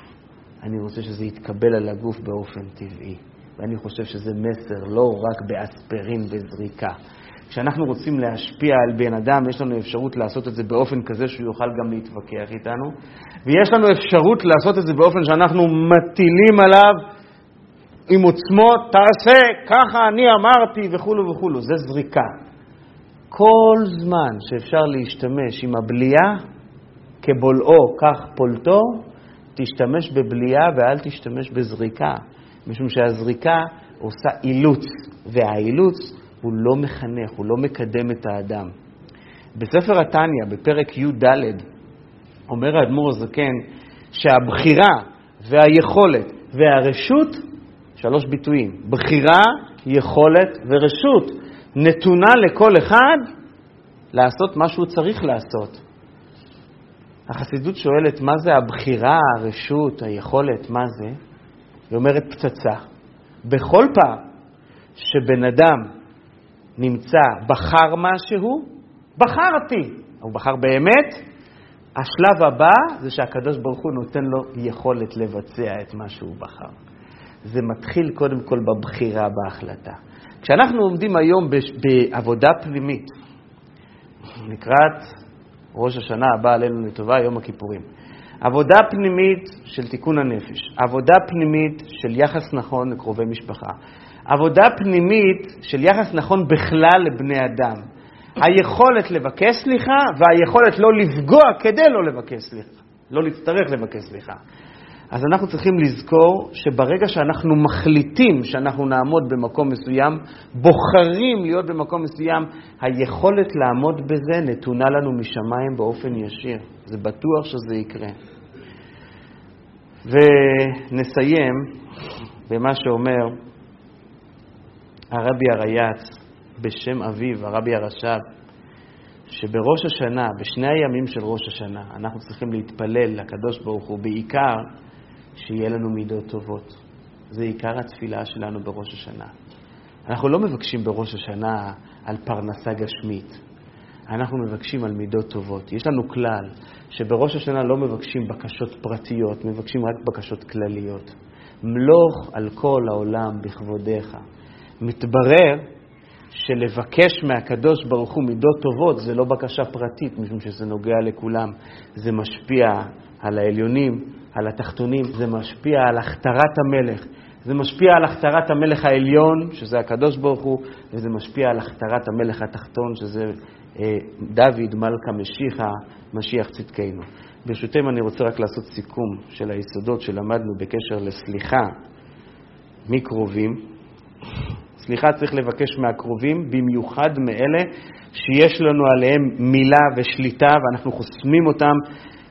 אני רוצה שזה יתקבל על הגוף באופן טבעי. ואני חושב שזה מסר לא רק באספרין וזריקה. כשאנחנו רוצים להשפיע על בן אדם, יש לנו אפשרות לעשות את זה באופן כזה שהוא יוכל גם להתווכח איתנו, ויש לנו אפשרות לעשות את זה באופן שאנחנו מטילים עליו עם עוצמות, תעשה, ככה אני אמרתי וכולו וכולו, זה זריקה. כל זמן שאפשר להשתמש עם הבליעה, כבולעו כך פולטו, תשתמש בבליעה ואל תשתמש בזריקה, משום שהזריקה עושה אילוץ, והאילוץ הוא לא מחנך, הוא לא מקדם את האדם. בספר התניא, בפרק י"ד, אומר האדמו"ר הזקן שהבחירה והיכולת והרשות שלוש ביטויים, בחירה, יכולת ורשות, נתונה לכל אחד לעשות מה שהוא צריך לעשות. החסידות שואלת, מה זה הבחירה, הרשות, היכולת, מה זה? היא אומרת פצצה. בכל פעם שבן אדם נמצא, בחר משהו, בחרתי. הוא בחר באמת, השלב הבא זה שהקדוש ברוך הוא נותן לו יכולת לבצע את מה שהוא בחר. זה מתחיל קודם כל בבחירה בהחלטה. כשאנחנו עומדים היום בעבודה פנימית, לקראת ראש השנה הבא עלינו לטובה, יום הכיפורים, עבודה פנימית של תיקון הנפש, עבודה פנימית של יחס נכון לקרובי משפחה, עבודה פנימית של יחס נכון בכלל לבני אדם. היכולת לבקש סליחה והיכולת לא לפגוע כדי לא לבקש סליחה, לא להצטרך לבקש סליחה. אז אנחנו צריכים לזכור שברגע שאנחנו מחליטים שאנחנו נעמוד במקום מסוים, בוחרים להיות במקום מסוים, היכולת לעמוד בזה נתונה לנו משמיים באופן ישיר. זה בטוח שזה יקרה. ונסיים במה שאומר הרבי הרייץ בשם אביו, הרבי הרש"ב, שבראש השנה, בשני הימים של ראש השנה, אנחנו צריכים להתפלל לקדוש ברוך הוא בעיקר שיהיה לנו מידות טובות. זה עיקר התפילה שלנו בראש השנה. אנחנו לא מבקשים בראש השנה על פרנסה גשמית, אנחנו מבקשים על מידות טובות. יש לנו כלל שבראש השנה לא מבקשים בקשות פרטיות, מבקשים רק בקשות כלליות. מלוך על כל העולם בכבודיך. מתברר שלבקש מהקדוש ברוך הוא מידות טובות זה לא בקשה פרטית, משום שזה נוגע לכולם. זה משפיע על העליונים, על התחתונים, זה משפיע על הכתרת המלך. זה משפיע על הכתרת המלך העליון, שזה הקדוש ברוך הוא, וזה משפיע על הכתרת המלך התחתון, שזה אה, דוד מלכה משיחה, משיח צדקנו. ברשותכם אני רוצה רק לעשות סיכום של היסודות שלמדנו בקשר לסליחה מקרובים. סליחה צריך לבקש מהקרובים, במיוחד מאלה שיש לנו עליהם מילה ושליטה ואנחנו חוסמים אותם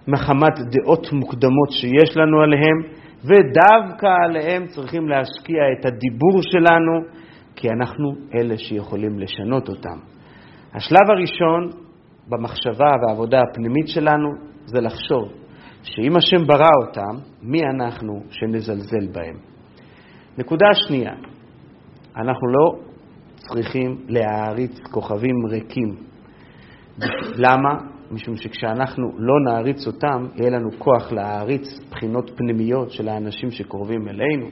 מחמת דעות מוקדמות שיש לנו עליהם, ודווקא עליהם צריכים להשקיע את הדיבור שלנו, כי אנחנו אלה שיכולים לשנות אותם. השלב הראשון במחשבה והעבודה הפנימית שלנו זה לחשוב שאם השם ברא אותם, מי אנחנו שנזלזל בהם? נקודה שנייה, אנחנו לא צריכים להעריץ כוכבים ריקים. למה? משום שכשאנחנו לא נעריץ אותם, יהיה לנו כוח להעריץ בחינות פנימיות של האנשים שקרובים אלינו,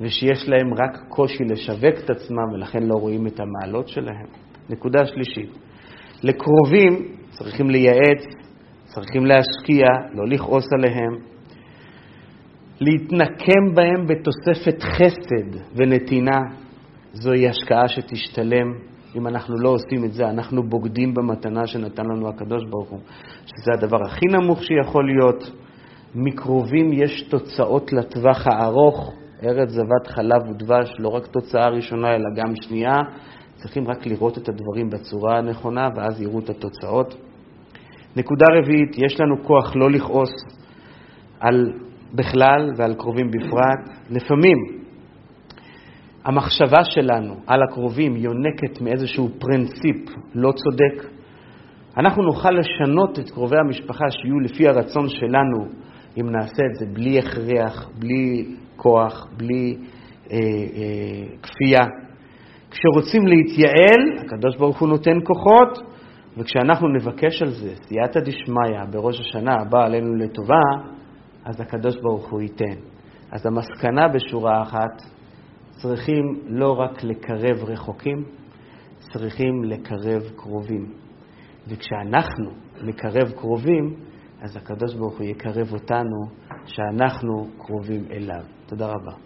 ושיש להם רק קושי לשווק את עצמם ולכן לא רואים את המעלות שלהם. נקודה שלישית, לקרובים צריכים לייעץ, צריכים להשקיע, לא לכעוס עליהם, להתנקם בהם בתוספת חסד ונתינה, זוהי השקעה שתשתלם. אם אנחנו לא עושים את זה, אנחנו בוגדים במתנה שנתן לנו הקדוש ברוך הוא, שזה הדבר הכי נמוך שיכול להיות. מקרובים יש תוצאות לטווח הארוך, ארץ זבת חלב ודבש, לא רק תוצאה ראשונה אלא גם שנייה. צריכים רק לראות את הדברים בצורה הנכונה, ואז יראו את התוצאות. נקודה רביעית, יש לנו כוח לא לכעוס על בכלל ועל קרובים בפרט. לפעמים המחשבה שלנו על הקרובים יונקת מאיזשהו פרינציפ לא צודק. אנחנו נוכל לשנות את קרובי המשפחה שיהיו לפי הרצון שלנו אם נעשה את זה בלי הכרח, בלי כוח, בלי אה, אה, כפייה. כשרוצים להתייעל, הקדוש ברוך הוא נותן כוחות, וכשאנחנו נבקש על זה סייעתא דשמיא בראש השנה הבאה עלינו לטובה, אז הקדוש ברוך הוא ייתן. אז המסקנה בשורה אחת, צריכים לא רק לקרב רחוקים, צריכים לקרב קרובים. וכשאנחנו נקרב קרובים, אז הקדוש ברוך הוא יקרב אותנו, שאנחנו קרובים אליו. תודה רבה.